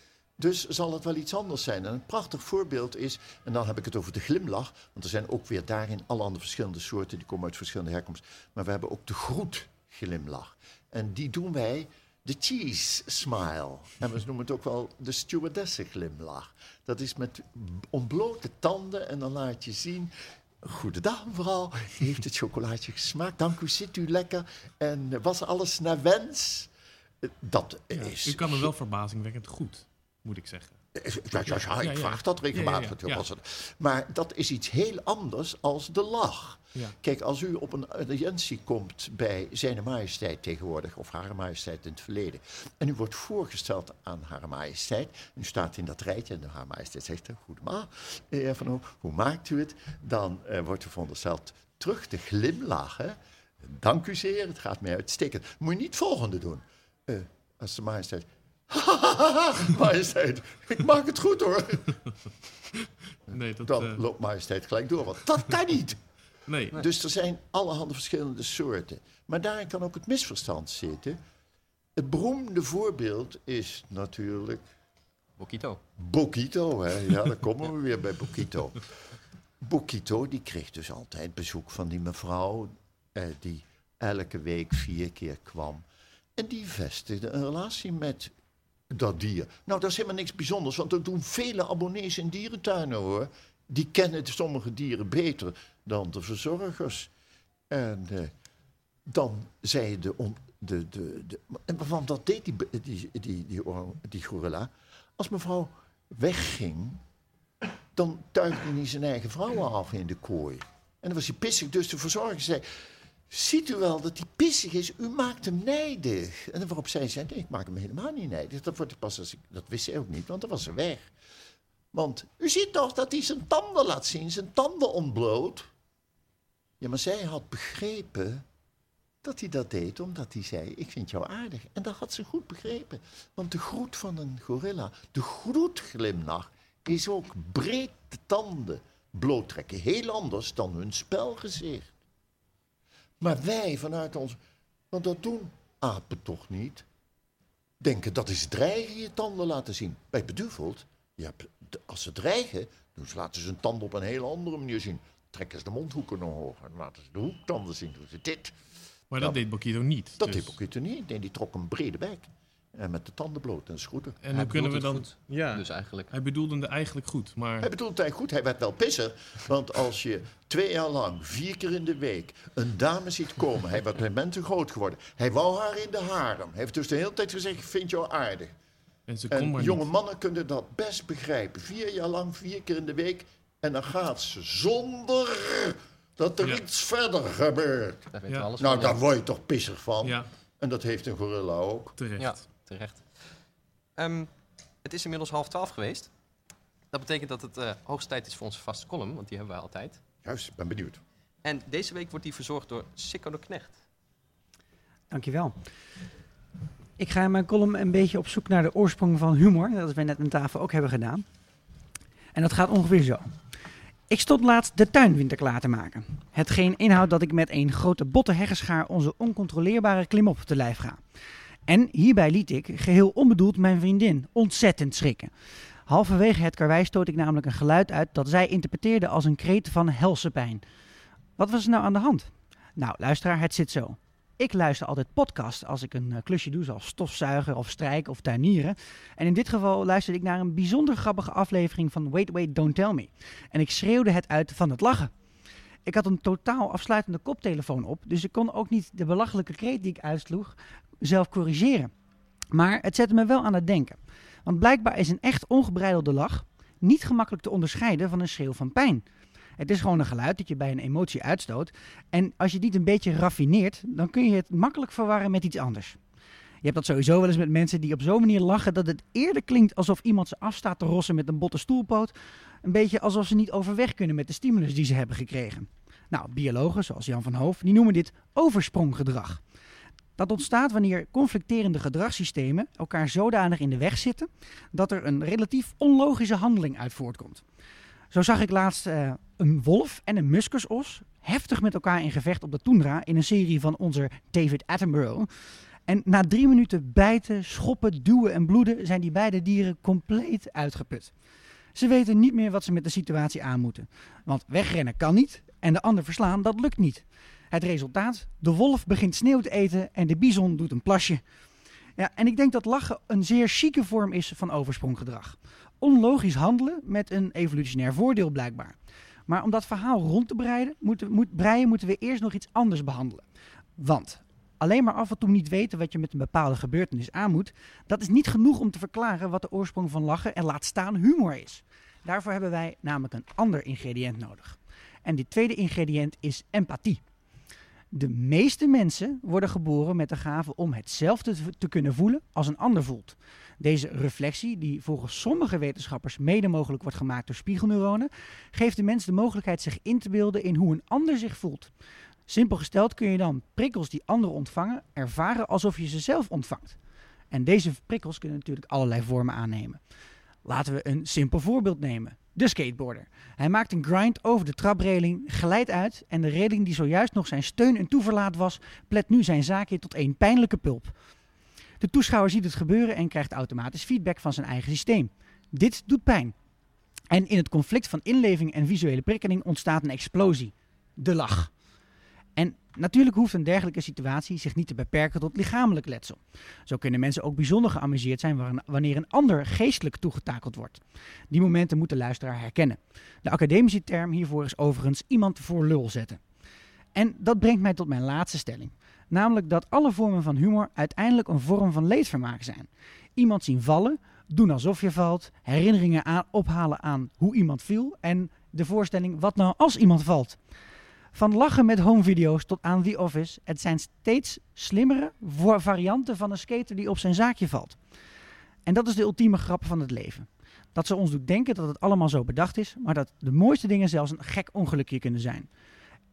dus zal het wel iets anders zijn. En een prachtig voorbeeld is, en dan heb ik het over de glimlach, want er zijn ook weer daarin alle andere verschillende soorten, die komen uit verschillende herkomsten. Maar we hebben ook de groetglimlach. En die doen wij de cheese smile. En we noemen het ook wel de stewardessen glimlach. Dat is met ontblote tanden en dan laat je zien... Goedendag mevrouw, heeft het chocolaatje gesmaakt? Dank u, zit u lekker? En was alles naar wens? Dat Ja. is... U kan hem wel verbazingwekkend goed. Moet ik zeggen. Ja, ja, ja, ik Ja, ja. vraag dat regelmatig. Natuurlijk. Maar dat is iets heel anders als de lach. Kijk, als u op een audiëntie komt bij zijn majesteit tegenwoordig, of hare majesteit in het verleden, en u wordt voorgesteld aan hare majesteit, en u staat in dat rijtje en haar majesteit zegt, eh, eh, van, hoe, hoe maakt u het? Dan eh, wordt u verondersteld terug te glimlachen. Dank u zeer, het gaat mij uitstekend. Moet je niet het volgende doen. Eh, als de majesteit, majesteit, ik maak het goed hoor. Nee, dat, Dan eh, loopt majesteit gelijk door, want dat kan niet. nee. Dus er zijn allerhande verschillende soorten. Maar daarin kan ook het misverstand zitten. Het beroemde voorbeeld is natuurlijk Bokito. Bokito. Hè? Ja, dan komen we weer bij Bokito. Bokito die kreeg dus altijd bezoek van die mevrouw... Eh, die elke week vier keer kwam. En die vestigde een relatie met dat dier. Nou, dat is helemaal niks bijzonders, want dat doen vele abonnees in dierentuinen hoor. Die kennen sommige dieren beter dan de verzorgers. En eh, dan zei de, de, de, Want dat deed die, die, die, die, die gorilla. Als mevrouw wegging, dan tuigde hij zijn eigen vrouwen af in de kooi. En dan was hij pissig, dus de verzorger zei... Ziet u wel dat hij pissig is? U maakt hem nijdig. En waarop zij zei, nee, ik maak hem helemaal niet nijdig. Dat, wordt pas als ik, dat wist zij ook niet, want dan was ze weg. Want u ziet toch dat hij zijn tanden laat zien, zijn tanden ontbloot. Ja, maar zij had begrepen dat hij dat deed omdat hij zei, ik vind jou aardig. En dat had ze goed begrepen. Want de groet van een gorilla, de groetglimlach, is ook breed de tanden bloottrekken. Heel anders dan hun spelgezicht. Maar wij vanuit ons, want dat doen apen toch niet, denken dat is dreigen je tanden laten zien. Bij beduveld, je hebt, de- als ze dreigen, dan laten ze hun tanden op een hele andere manier zien. Trekken ze de mondhoeken omhoog en laten ze de hoektanden zien. Doen ze dit. Maar dat Ja. deed Bokito niet. Dat dus- deed Bokito niet. Nee, die trok een brede bek. En met de tanden bloot en schroeten. En hoe kunnen we dan... Ja, Dus eigenlijk. hij bedoelde het eigenlijk goed, maar... Hij bedoelt het eigenlijk goed. Hij werd wel pisser. Want als je twee jaar lang, vier keer in de week, een dame ziet komen. Hij werd met mensen groot geworden. Hij wou haar in de harem. Hij heeft dus de hele tijd gezegd, ik vind jou aardig. En ze kon En maar jonge niet. mannen kunnen dat best begrijpen. Vier jaar lang, vier keer in de week. En dan gaat ze zonder dat er Ja. iets verder gebeurt. Daar Ja. alles Nou, van. daar word je toch pissig van. Ja, En dat heeft een gorilla ook. terecht. Terecht. Ehm, het is inmiddels half twaalf geweest. Dat betekent dat het eh hoogste tijd is voor onze vaste column, want die hebben wij altijd. Juist, ik ben benieuwd. En deze week wordt die verzorgd door Sikko de Knecht. Dankjewel. Ik ga in mijn column een beetje op zoek naar de oorsprong van humor. Dat we net aan tafel ook hebben gedaan. En dat gaat ongeveer zo. Ik stond laatst de tuinwinter klaar te maken. Hetgeen inhoudt dat ik met een grote botte heggenschaar onze oncontroleerbare klimop te lijf ga. En hierbij liet ik, geheel onbedoeld, mijn vriendin ontzettend schrikken. Halverwege het karwei stoot ik namelijk een geluid uit dat zij interpreteerde als een kreet van helse pijn. Wat was er nou aan de hand? Nou, luisteraar, het zit zo. Ik luister altijd podcasts als ik een eh, klusje doe, zoals stofzuigen of strijken of tuinieren. En in dit geval luisterde ik naar een bijzonder grappige aflevering van Wait, Wait, Don't Tell Me. En ik schreeuwde het uit van het lachen. Ik had een totaal afsluitende koptelefoon op, dus ik kon ook niet de belachelijke kreet die ik uitsloeg zelf corrigeren. Maar het zette me wel aan het denken. Want blijkbaar is een echt ongebreidelde lach niet gemakkelijk te onderscheiden van een schreeuw van pijn. Het is gewoon een geluid dat je bij een emotie uitstoot. En als je het niet een beetje raffineert, dan kun je het makkelijk verwarren met iets anders. Je hebt dat sowieso wel eens met mensen die op zo'n manier lachen dat het eerder klinkt alsof iemand ze afstaat te rossen met een botte stoelpoot. Een beetje alsof ze niet overweg kunnen met de stimulus die ze hebben gekregen. Nou, biologen zoals Jan van Hoof, die noemen dit overspronggedrag. Dat ontstaat wanneer conflicterende gedragssystemen elkaar zodanig in de weg zitten dat er een relatief onlogische handeling uit voortkomt. Zo zag ik laatst eh, een wolf en een muskusos heftig met elkaar in gevecht op de tundra in een serie van onze David Attenborough. En na drie minuten bijten, schoppen, duwen en bloeden zijn die beide dieren compleet uitgeput. Ze weten niet meer wat ze met de situatie aan moeten. Want wegrennen kan niet en de ander verslaan, dat lukt niet. Het resultaat? De wolf begint sneeuw te eten en de bison doet een plasje. Ja, en ik denk dat lachen een zeer chique vorm is van overspronggedrag. Onlogisch handelen met een evolutionair voordeel blijkbaar. Maar om dat verhaal rond te breiden, moeten, moet, breien, moeten we eerst nog iets anders behandelen. Want Alleen maar af en toe niet weten wat je met een bepaalde gebeurtenis aan moet, dat is niet genoeg om te verklaren wat de oorsprong van lachen en laat staan humor is. Daarvoor hebben wij namelijk een ander ingrediënt nodig. En dit tweede ingrediënt is empathie. De meeste mensen worden geboren met de gave om hetzelfde te- kunnen voelen als een ander voelt. Deze reflectie, die volgens sommige wetenschappers mede mogelijk wordt gemaakt door spiegelneuronen, geeft de mens de mogelijkheid zich in te beelden in hoe een ander zich voelt. Simpel gesteld kun je dan prikkels die anderen ontvangen ervaren alsof je ze zelf ontvangt. En deze prikkels kunnen natuurlijk allerlei vormen aannemen. Laten we een simpel voorbeeld nemen. De skateboarder. Hij maakt een grind over de trapreling, glijdt uit en de reling die zojuist nog zijn steun en toeverlaat was, plet nu zijn zaakje tot een pijnlijke pulp. De toeschouwer ziet het gebeuren en krijgt automatisch feedback van zijn eigen systeem. Dit doet pijn. En in het conflict van inleving en visuele prikkeling ontstaat een explosie. De lach. En natuurlijk hoeft een dergelijke situatie zich niet te beperken tot lichamelijk letsel. Zo kunnen mensen ook bijzonder geamuseerd zijn wa- wanneer een ander geestelijk toegetakeld wordt. Die momenten moet de luisteraar herkennen. De academische term hiervoor is overigens iemand voor lul zetten. En dat brengt mij tot mijn laatste stelling. Namelijk dat alle vormen van humor uiteindelijk een vorm van leedvermaak zijn. Iemand zien vallen, doen alsof je valt, herinneringen aan, ophalen aan hoe iemand viel en de voorstelling wat nou als iemand valt. Van lachen met homevideo's tot aan The Office, het zijn steeds slimmere varianten van een skater die op zijn zaakje valt. En dat is de ultieme grap van het leven. Dat ze ons doet denken dat het allemaal zo bedacht is, maar dat de mooiste dingen zelfs een gek ongelukje kunnen zijn.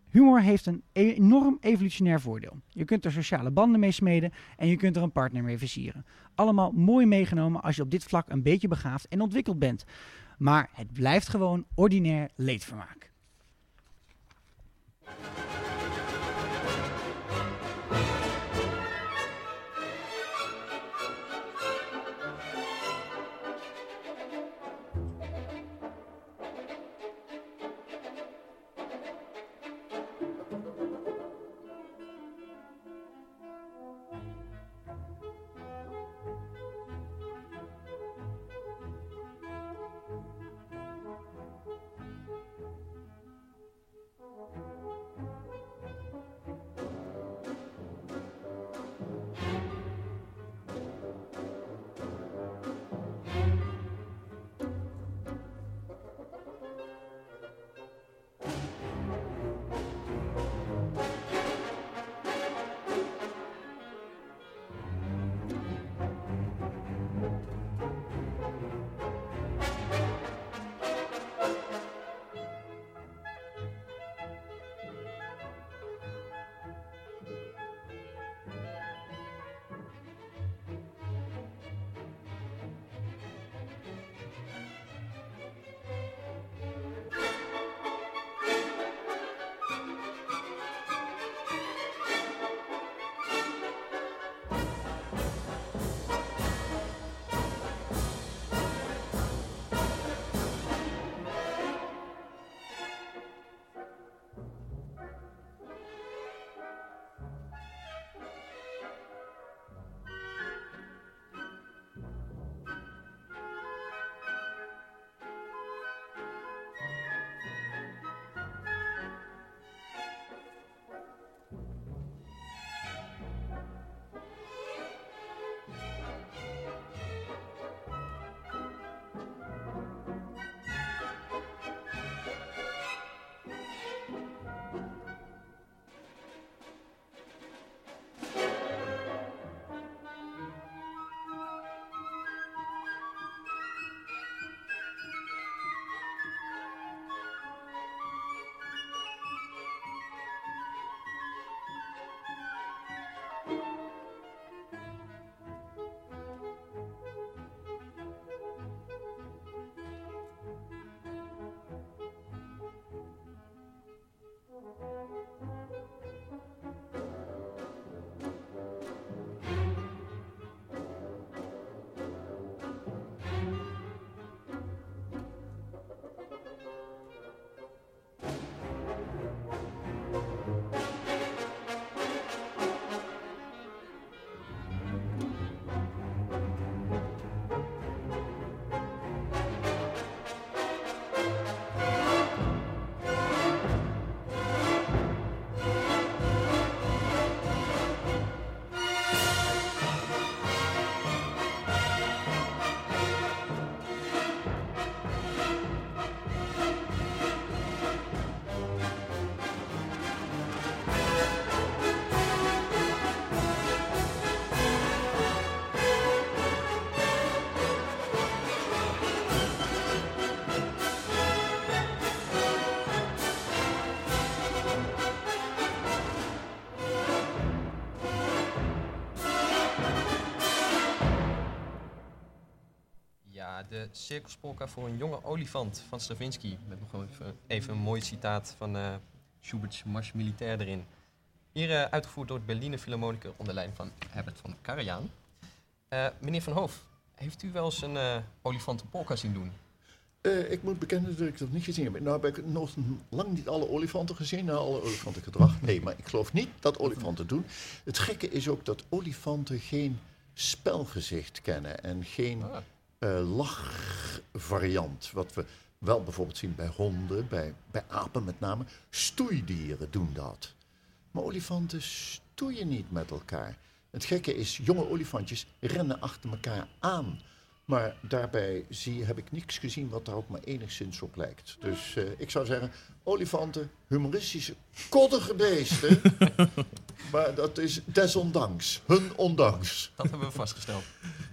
Humor heeft een enorm evolutionair voordeel. Je kunt er sociale banden mee smeden en je kunt er een partner mee versieren. Allemaal mooi meegenomen als je op dit vlak een beetje begaafd en ontwikkeld bent. Maar het blijft gewoon ordinair leedvermaak. Cirkelspolka voor een jonge olifant van Stravinsky. Met nog even, even een mooi citaat van eh Schubert's Mars Militaire erin. Hier eh, uitgevoerd door het Berliner Philharmoniker onder leiding van Herbert van Karajan. Eh, meneer Van Hoof, heeft u wel eens een eh olifantenpolka zien doen? Ik moet bekennen dat ik dat niet gezien heb. Nou heb ik nog lang niet alle olifanten gezien, nou, alle olifantengedrag. Nee, maar ik geloof niet dat olifanten doen. Het gekke is ook dat olifanten geen spelgezicht kennen en geen Ah, lachvariant. Wat we wel bijvoorbeeld zien bij honden, bij, bij apen met name. Stoeidieren doen dat. Maar olifanten stoeien niet met elkaar. Het gekke is, jonge olifantjes rennen achter elkaar aan. Maar daarbij zie, heb ik niks gezien wat daar ook maar enigszins op lijkt. Dus eh, ik zou zeggen, olifanten, humoristische, koddige beesten. maar dat is desondanks, hun ondanks. dat hebben we vastgesteld.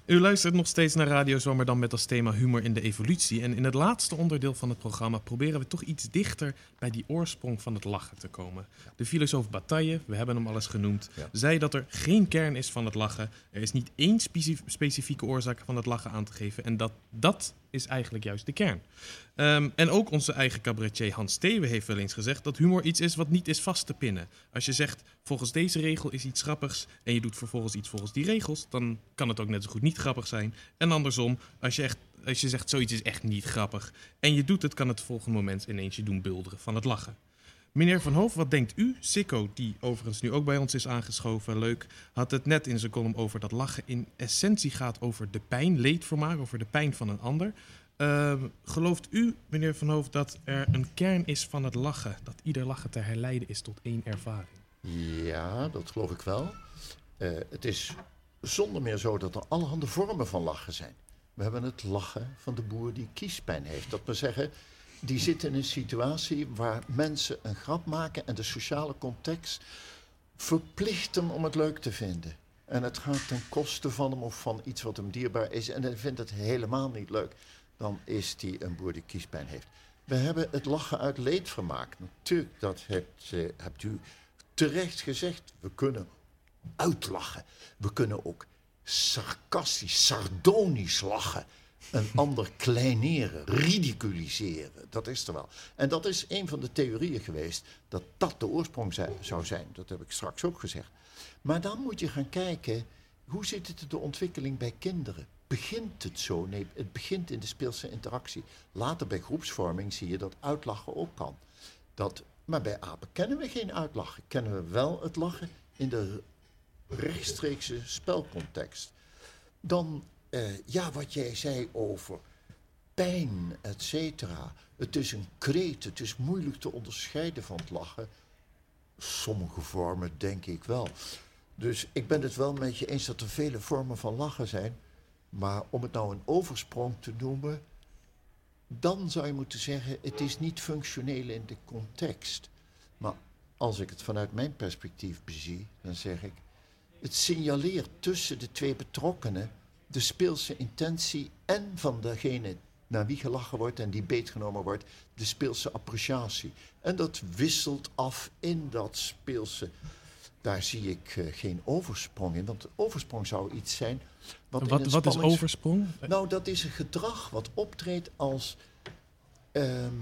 U luistert nog steeds naar Radio Zwammerdam met als thema humor in de evolutie. En in het laatste onderdeel van het programma proberen we toch iets dichter bij die oorsprong van het lachen te komen. De filosoof Bataille, we hebben hem al eens genoemd, Ja. zei dat er geen kern is van het lachen. Er is niet één speci- specifieke oorzaak van het lachen aan te geven. En dat, dat is eigenlijk juist de kern. Ehm, en ook onze eigen cabaretier Hans Steeuwen heeft wel eens gezegd dat humor iets is wat niet is vast te pinnen. Als je zegt, volgens deze regel is iets grappigs en je doet vervolgens iets volgens die regels, dan kan het ook net zo goed niet grappig zijn. En andersom, als je, echt, als je zegt zoiets is echt niet grappig en je doet het, kan het volgende moment ineens je doen bulderen van het lachen. Meneer Van Hoof, wat denkt u? Sikko, die overigens nu ook bij ons is aangeschoven, leuk, had het net in zijn column over dat lachen in essentie gaat over de pijn, leedvermaak, over de pijn van een ander. Ehm, gelooft u, meneer Van Hoof, dat er een kern is van het lachen? Dat ieder lachen te herleiden is tot één ervaring? Ja, dat geloof ik wel. Eh, het is zonder meer zo dat er allerhande vormen van lachen zijn. We hebben het lachen van de boer die kiespijn heeft. Dat wil zeggen, die zit in een situatie waar mensen een grap maken en de sociale context verplicht hem om het leuk te vinden. En het gaat ten koste van hem of van iets wat hem dierbaar is. En hij vindt het helemaal niet leuk. Dan is hij een boer die kiespijn heeft. We hebben het lachen uit leedvermaak. Natuurlijk, dat hebt, eh, hebt u terecht gezegd. We kunnen uitlachen. We kunnen ook sarcastisch, sardonisch lachen. Een ander kleineren, ridiculiseren. Dat is er wel. En dat is een van de theorieën geweest. Dat dat de oorsprong zou zijn. Dat heb ik straks ook gezegd. Maar dan moet je gaan kijken. Hoe zit het de ontwikkeling bij kinderen? Begint het zo? Nee, het begint in de speelse interactie. Later bij groepsvorming zie je dat uitlachen ook kan. Dat, maar bij apen kennen we geen uitlachen. Kennen we wel het lachen in de rechtstreekse spelcontext. Dan, eh, ja, wat jij zei over pijn, et cetera. Het is een kreet, het is moeilijk te onderscheiden van het lachen. Sommige vormen denk ik wel. Dus ik ben het wel met je eens dat er vele vormen van lachen zijn. Maar om het nou een oversprong te noemen, dan zou je moeten zeggen, het is niet functioneel in de context. Maar als ik het vanuit mijn perspectief bezie, dan zeg ik, het signaleert tussen de twee betrokkenen de speelse intentie en van degene naar wie gelachen wordt en die beetgenomen wordt, de speelse appreciatie. En dat wisselt af in dat speelse. Daar zie ik eh, geen oversprong in, want oversprong zou iets zijn wat, Wat, wat is oversprong? nou, dat is een gedrag wat optreedt als ehm,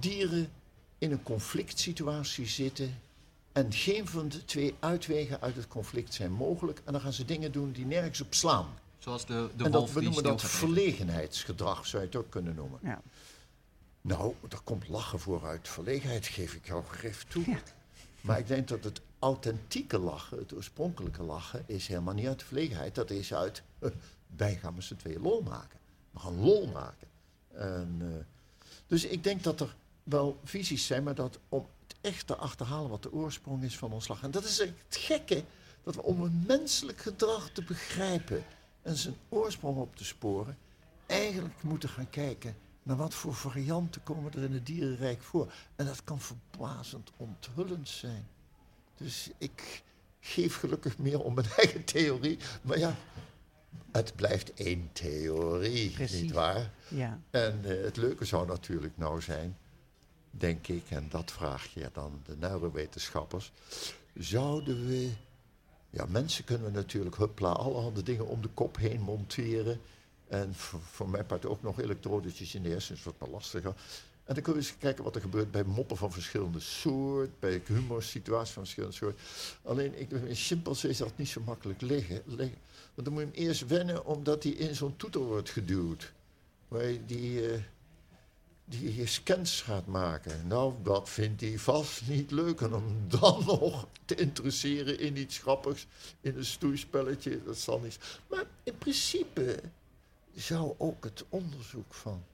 dieren in een conflict situatie zitten en geen van de twee uitwegen uit het conflict zijn mogelijk. En dan gaan ze dingen doen die nergens op slaan. Zoals de, de en dat, wolf we noemen dat verlegenheidsgedrag, zou je het ook kunnen noemen. Ja. Nou, er komt lachen voor uit verlegenheid, geef ik jou grif toe. Ja. Maar ik denk dat het authentieke lachen, het oorspronkelijke lachen, is helemaal niet uit verlegenheid. Dat is uit, eh, wij gaan met z'n tweeën lol maken. We gaan lol maken. En, eh, dus ik denk dat er wel visies zijn, maar dat om het echt te achterhalen wat de oorsprong is van ons lachen. En dat is het gekke, dat we om een menselijk gedrag te begrijpen en zijn oorsprong op te sporen, eigenlijk moeten gaan kijken naar wat voor varianten komen er in het dierenrijk voor. En dat kan verbazend onthullend zijn. Dus ik geef gelukkig meer om mijn eigen theorie. Maar ja, het blijft één theorie, Precies. niet waar? Ja. En eh, het leuke zou natuurlijk nou zijn, denk ik, en dat vraag je dan de neurowetenschappers, zouden we, ja, mensen kunnen we natuurlijk huppla allerhande dingen om de kop heen monteren En voor, voor mijn part ook nog elektrodetjes in de hersens, wat maar lastiger. En dan kun je eens kijken wat er gebeurt bij moppen van verschillende soort, bij humorsituaties van verschillende soort. Alleen, ik, in chimpansee is dat niet zo makkelijk liggen. Want dan moet je hem eerst wennen, omdat hij in zo'n toeter wordt geduwd. Waar je die, eh, die scans gaat maken. Nou, dat vindt hij vast niet leuk. En om dan nog te interesseren in iets grappigs, in een stoeispelletje, dat zal niet. Maar in principe zou ook het onderzoek van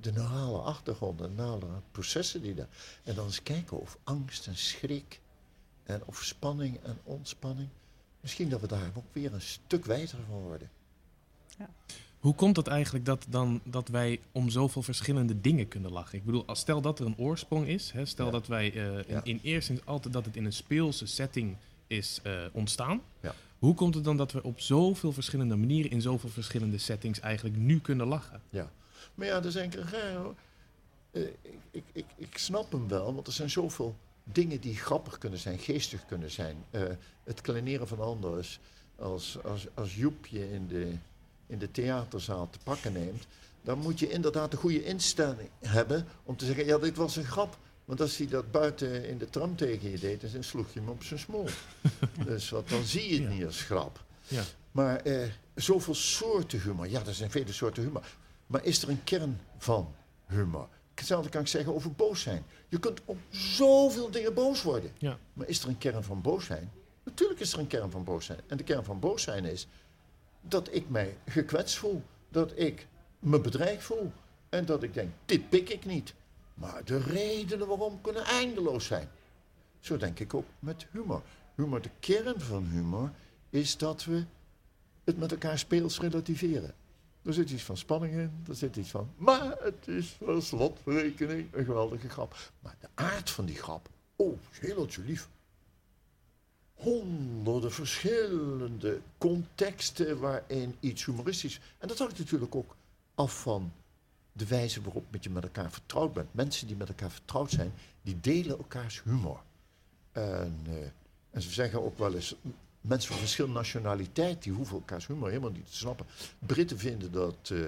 de neurale achtergrond, de neurale processen die daar. En dan eens kijken of angst en schrik en of spanning en ontspanning. Misschien dat we daar ook weer een stuk wijzer van worden. Hoe komt het eigenlijk dat, dan, dat wij om zoveel verschillende dingen kunnen lachen? Ik bedoel, als stel dat er een oorsprong is, hè, stel Ja. dat wij eh, in, Ja. in eerste instantie altijd dat het in een speelse setting is eh, ontstaan. Ja. Hoe komt het dan dat we op zoveel verschillende manieren in zoveel verschillende settings eigenlijk nu kunnen lachen? Ja. Maar ja, raar hoor. Eh, ik, ik, ik, ik snap hem wel, want er zijn zoveel dingen die grappig kunnen zijn, geestig kunnen zijn. Eh, het kleineren van anders. Als, als, als Joep je in de, in de theaterzaal te pakken neemt, dan moet je inderdaad een goede instelling hebben om te zeggen, ja, dit was een grap. Want als hij dat buiten in de tram tegen je deed, dan sloeg je hem op zijn smoel. dus wat, dan zie je het Ja. niet als grap. Ja. Maar eh, zoveel soorten humor. Ja, er zijn vele soorten humor. Maar is er een kern van humor? Hetzelfde kan ik zeggen over boos zijn. Je kunt om zoveel dingen boos worden. Ja. Maar is er een kern van boos zijn? Natuurlijk is er een kern van boos zijn. En de kern van boos zijn is dat ik mij gekwetst voel. Dat ik me bedreigd voel. En dat ik denk, dit pik ik niet. Maar de redenen waarom kunnen eindeloos zijn. Zo denk ik ook met humor. Humor, de kern van humor is dat we het met elkaar speels relativeren. Er zit iets van spanning in, er zit iets van. Maar het is per slotrekening een geweldige grap. Maar de aard van die grap, oh, hemeltje lief. Honderden verschillende contexten waarin iets humoristisch. En dat hangt natuurlijk ook af van de wijze waarop je met elkaar vertrouwd bent. Mensen die met elkaar vertrouwd zijn, die delen elkaars humor. En, eh, en ze zeggen ook wel eens, mensen van verschillende nationaliteit, die hoeven elkaars humor helemaal niet te snappen. Britten vinden dat, eh,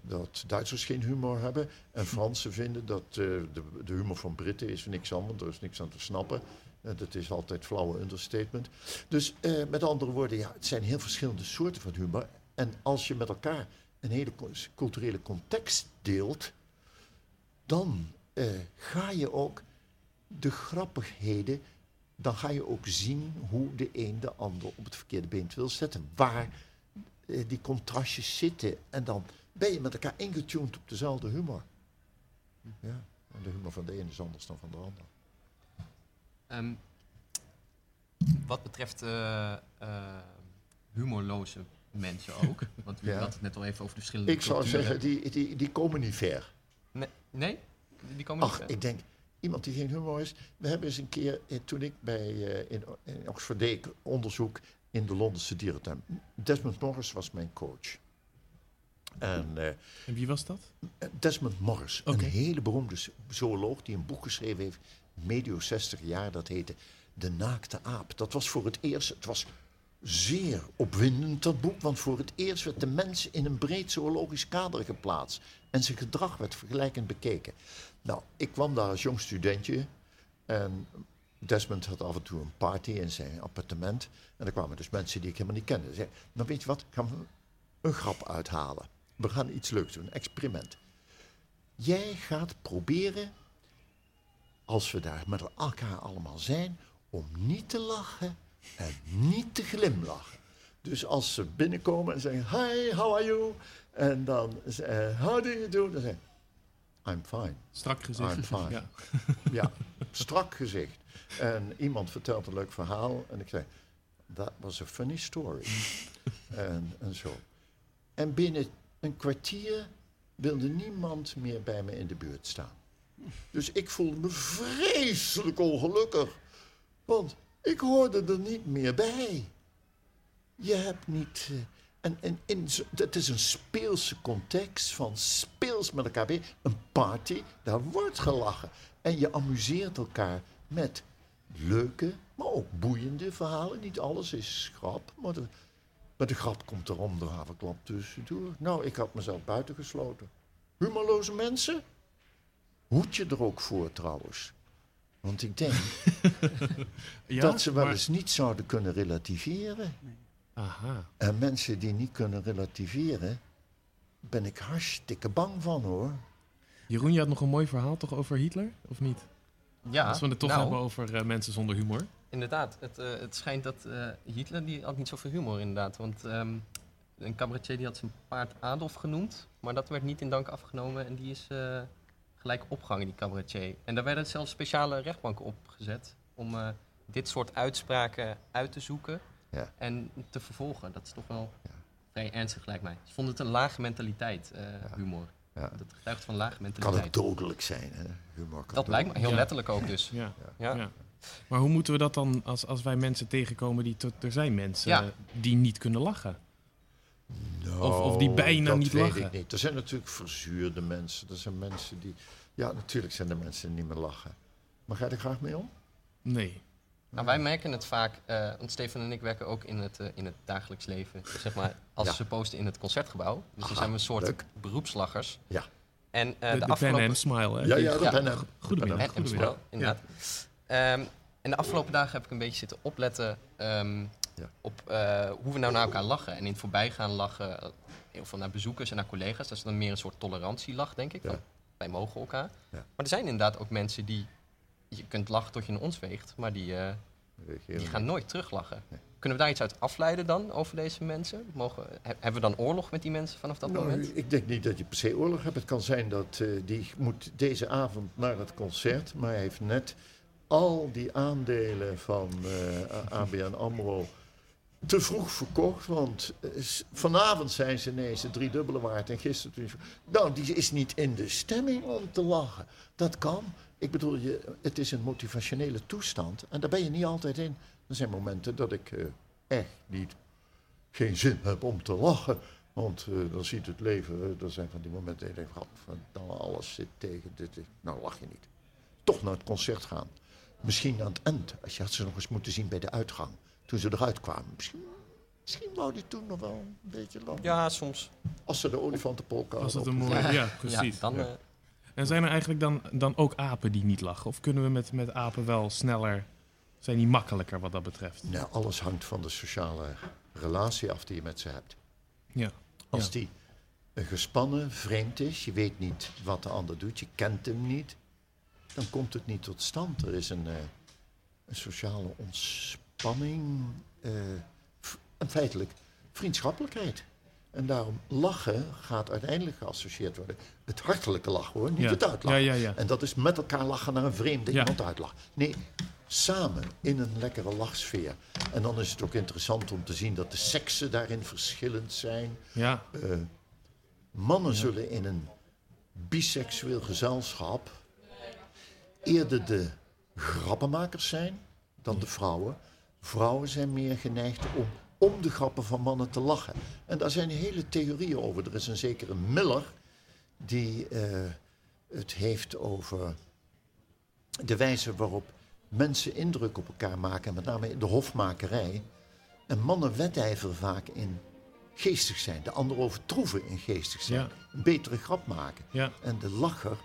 dat Duitsers geen humor hebben. En Fransen vinden dat eh, de, de humor van Britten is niks anders, er is niks aan te snappen. Eh, dat is altijd flauwe understatement. Dus met andere woorden, ja, het zijn heel verschillende soorten van humor. En als je met elkaar een hele culturele context deelt, dan ga je ook de grappigheden, dan ga je ook zien hoe de een de ander op het verkeerde been wil zetten. Waar eh, die contrastjes zitten. En dan ben je met elkaar ingetuned op dezelfde humor. Ja, en de humor van de een is anders dan van de ander. Ehm, wat betreft eh, eh, humorloze mensen ook. Want we Ja. hadden het net al even over de verschillende Ik zou zeggen, die, die, die komen niet ver. Nee? nee? Die- komen Ach, niet ik denk, iemand die geen humor is. We hebben eens een keer, eh, toen ik bij, eh, in, in Oxford deed onderzoek in de Londense dierentuin. Desmond Morris was mijn coach. En eh, En wie was dat? Desmond Morris, een hele beroemde zooloog die een boek geschreven heeft, medio 60 jaar, dat heette De Naakte Aap. Dat was voor het eerst, het was zeer opwindend dat boek, want voor het eerst werd de mens in een breed zoologisch kader geplaatst en zijn gedrag werd vergelijkend bekeken. Nou, ik kwam daar als jong studentje en Desmond had af en toe een party in zijn appartement en er kwamen dus mensen die ik helemaal niet kende. Ze zei, nou weet je wat, ik ga een grap uithalen. We gaan iets leuks doen, een experiment. Jij gaat proberen, als we daar met elkaar allemaal zijn, om niet te lachen en niet te glimlachen. Dus als ze binnenkomen en zeggen, hi, how are you? En dan, uh, how do you do? Dan zeggen I'm fine. Strak gezicht. I'm fine. Ja. Ja, strak gezicht. En iemand vertelt een leuk verhaal en ik zei, that was a funny story. en, en zo. En binnen een kwartier wilde niemand meer bij me in de buurt staan. Dus ik voelde me vreselijk ongelukkig. Want ik hoorde er niet meer bij. Je hebt niet. en en in, het is een speelse context van speels met elkaar. Een party, daar wordt gelachen. En je amuseert elkaar met leuke, maar ook boeiende verhalen. Niet alles is grap, maar er, Maar de grap komt erom, de haverklap tussendoor. Nou, ik had mezelf buitengesloten. Humorloze mensen? Hoed je er ook voor trouwens. Want ik denk Ja, dat ze wel maar- eens niet zouden kunnen relativeren. Aha. En mensen die niet kunnen relativeren, ben ik hartstikke bang van hoor. Jeroen, je had nog een mooi verhaal toch over Hitler, of niet? Ja, Als we het toch nou, hebben over eh, mensen zonder humor. Inderdaad, het, eh, het schijnt dat eh, Hitler, die had niet zoveel humor inderdaad. Want ehm, een cabaretier die had zijn paard Adolf genoemd, maar dat werd niet in dank afgenomen en die is eh, gelijk opgehangen, die cabaretier. En daar werden zelfs speciale rechtbanken opgezet om eh, dit soort uitspraken uit te zoeken Ja. en te vervolgen. Dat is toch wel Ja. vrij ernstig lijkt mij. Ze vonden het een lage mentaliteit, eh, humor. Ja. Dat getuigt van lage Kan mentaliteit. ook dodelijk zijn, hè? Humor kan dat lijkt me heel Ja. letterlijk ook dus. Ja. Ja. ja. Maar hoe moeten we dat dan, als, als wij mensen tegenkomen die... tot- Er zijn mensen Ja. die niet kunnen lachen. Nou, Of- of die bijna dat niet weet lachen. ik niet. Er zijn natuurlijk verzuurde mensen. Er zijn mensen die... Ja, natuurlijk zijn er mensen die niet meer lachen. Maar ga je er graag mee om? Nee. Nou, wij merken het vaak, eh, want Stefan en ik werken ook in het, eh, in het dagelijks leven, zeg maar, als Ja. ze posten in het concertgebouw. Dus dan Aha, zijn we een soort leuk. beroepslachers. Ja. En eh, de de, de pen afgelopen... en smile, hè? Ja, ja, dat Ja. ben ik. Goedemiddag. En, en goedemiddag. Smile, inderdaad. Ehm, en de afgelopen dagen heb ik een beetje zitten opletten ehm, Ja. op eh, hoe we nou naar elkaar lachen. En in het voorbijgaan lachen, eh, heel veel naar bezoekers en naar collega's. Dat is dan meer een soort tolerantielach, denk ik. Ja. Van, wij mogen elkaar. Ja. Maar er zijn inderdaad ook mensen die... Je kunt lachen tot je in ons weegt, maar die... eh, die gaan nooit teruglachen. Nee. Kunnen we daar iets uit afleiden dan over deze mensen? Mogen, he- hebben we dan oorlog met die mensen vanaf dat Nou, moment? ik denk niet dat je per se oorlog hebt. Het kan zijn dat die moet deze avond naar het concert, maar hij heeft net al die aandelen van ABN AMRO te vroeg verkocht. Want eh, vanavond zijn ze ineens de driedubbele waard en gisteren... toen- Nou, die is niet in de stemming om te lachen. Dat kan. Ik bedoel, je, het is een motivationele toestand en daar ben je niet altijd in. Er zijn momenten dat ik eh, echt niet geen zin heb om te lachen. Want eh, dan ziet het leven, er zijn van die momenten dat van alles zit tegen dit. dit." Nou lach je niet. Toch naar het concert gaan. Misschien aan het eind, als je had ze nog eens moeten zien bij de uitgang. Toen ze eruit kwamen. Misschien, misschien wou die toen nog wel een beetje lachen. Ja, soms. Als ze de olifantenpolka Was dat hadden een mooie... Ja, precies. Ja, dan, Ja. eh, En zijn er eigenlijk dan, dan ook apen die niet lachen? Of kunnen we met, met apen wel sneller... Zijn die makkelijker wat dat betreft? Nou, alles hangt van de sociale relatie af die je met ze hebt. Ja. Als Ja. die gespannen, vreemd is, je weet niet wat de ander doet, je kent hem niet, dan komt het niet tot stand. Er is een, eh, een sociale ontspanning, eh, f- en feitelijk vriendschappelijkheid. En daarom lachen gaat uiteindelijk geassocieerd worden. Het hartelijke lachen hoor, niet Ja. het uitlachen. Ja, ja, ja. En dat is met elkaar lachen naar een vreemde iemand uitlachen. Nee, samen in een lekkere lachsfeer. En dan is het ook interessant om te zien dat de seksen daarin verschillend zijn. Ja, Eh, mannen zullen in een biseksueel gezelschap eerder de grappenmakers zijn dan de vrouwen. Vrouwen zijn meer geneigd om om de grappen van mannen te lachen. En daar zijn hele theorieën over. Er is een zekere Miller die eh, het heeft over de wijze waarop mensen indruk op elkaar maken, met name in de hofmakerij. En mannen wedijveren vaak in geestig zijn, de ander overtroeven in geestig zijn. Ja. Een betere grap maken. ja. En de lacher,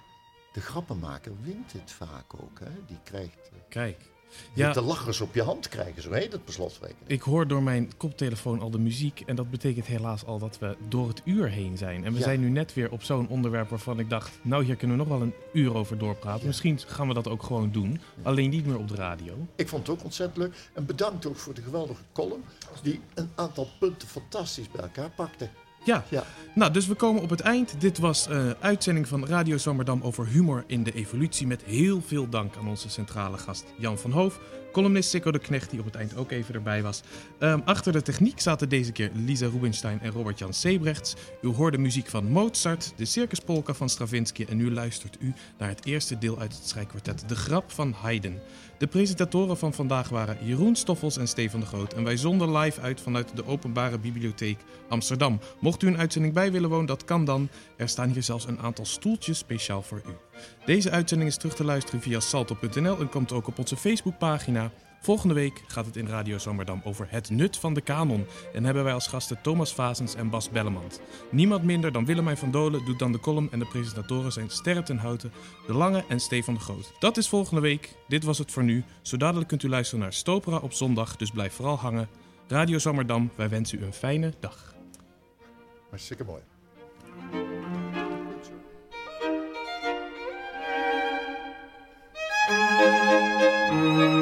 de grappenmaker, wint het vaak ook. Hè? Die krijgt eh, Kijk. Ja. De lachers op je hand krijgen, zo heet het per slotverrekening. ik hoor door mijn koptelefoon al de muziek. En dat betekent helaas al dat we door het uur heen zijn. En we Ja. zijn nu net weer op zo'n onderwerp waarvan ik dacht... Nou, hier kunnen we nog wel een uur over doorpraten. Ja. Misschien gaan we dat ook gewoon doen. Alleen niet meer op de radio. Ik vond het ook ontzettend leuk. En bedankt ook voor de geweldige column, die een aantal punten fantastisch bij elkaar pakte. Ja, Ja. nou, dus we komen op het eind. Dit was een uitzending van Radio Zwammerdam over humor in de evolutie. Met heel veel dank aan onze centrale gast Jan van Hoof. Columnist Sikko de Knecht, die op het eind ook even erbij was. Ehm, achter de techniek zaten deze keer Lisa Rubinstein en Robert-Jan Sebrechts. U hoorde muziek van Mozart, de Circuspolka van Stravinsky... en nu luistert u naar het eerste deel uit het strijkkwartet De Grap van Haydn. De presentatoren van vandaag waren Jeroen Stoffels en Stefan de Groot. En wij zonden live uit vanuit de Openbare Bibliotheek Amsterdam. Mocht u een uitzending bij willen wonen, dat kan dan. Er staan hier zelfs een aantal stoeltjes speciaal voor u. Deze uitzending is terug te luisteren via salto.nl en komt ook op onze Facebookpagina. Volgende week gaat het in Radio Zwammerdam over het nut van de kanon. En hebben wij als gasten Thomas Vazens en Bas Bellemant. Niemand minder dan Willemijn van Dolen doet dan de column en de presentatoren zijn Sterren ten Houten, De Lange en Stefan de Groot. Dat is volgende week. Dit was het voor nu. Zo dadelijk kunt u luisteren naar Stopera op zondag, dus blijf vooral hangen. Radio Zwammerdam, wij wensen u een fijne dag. Hartstikke mooi. Thank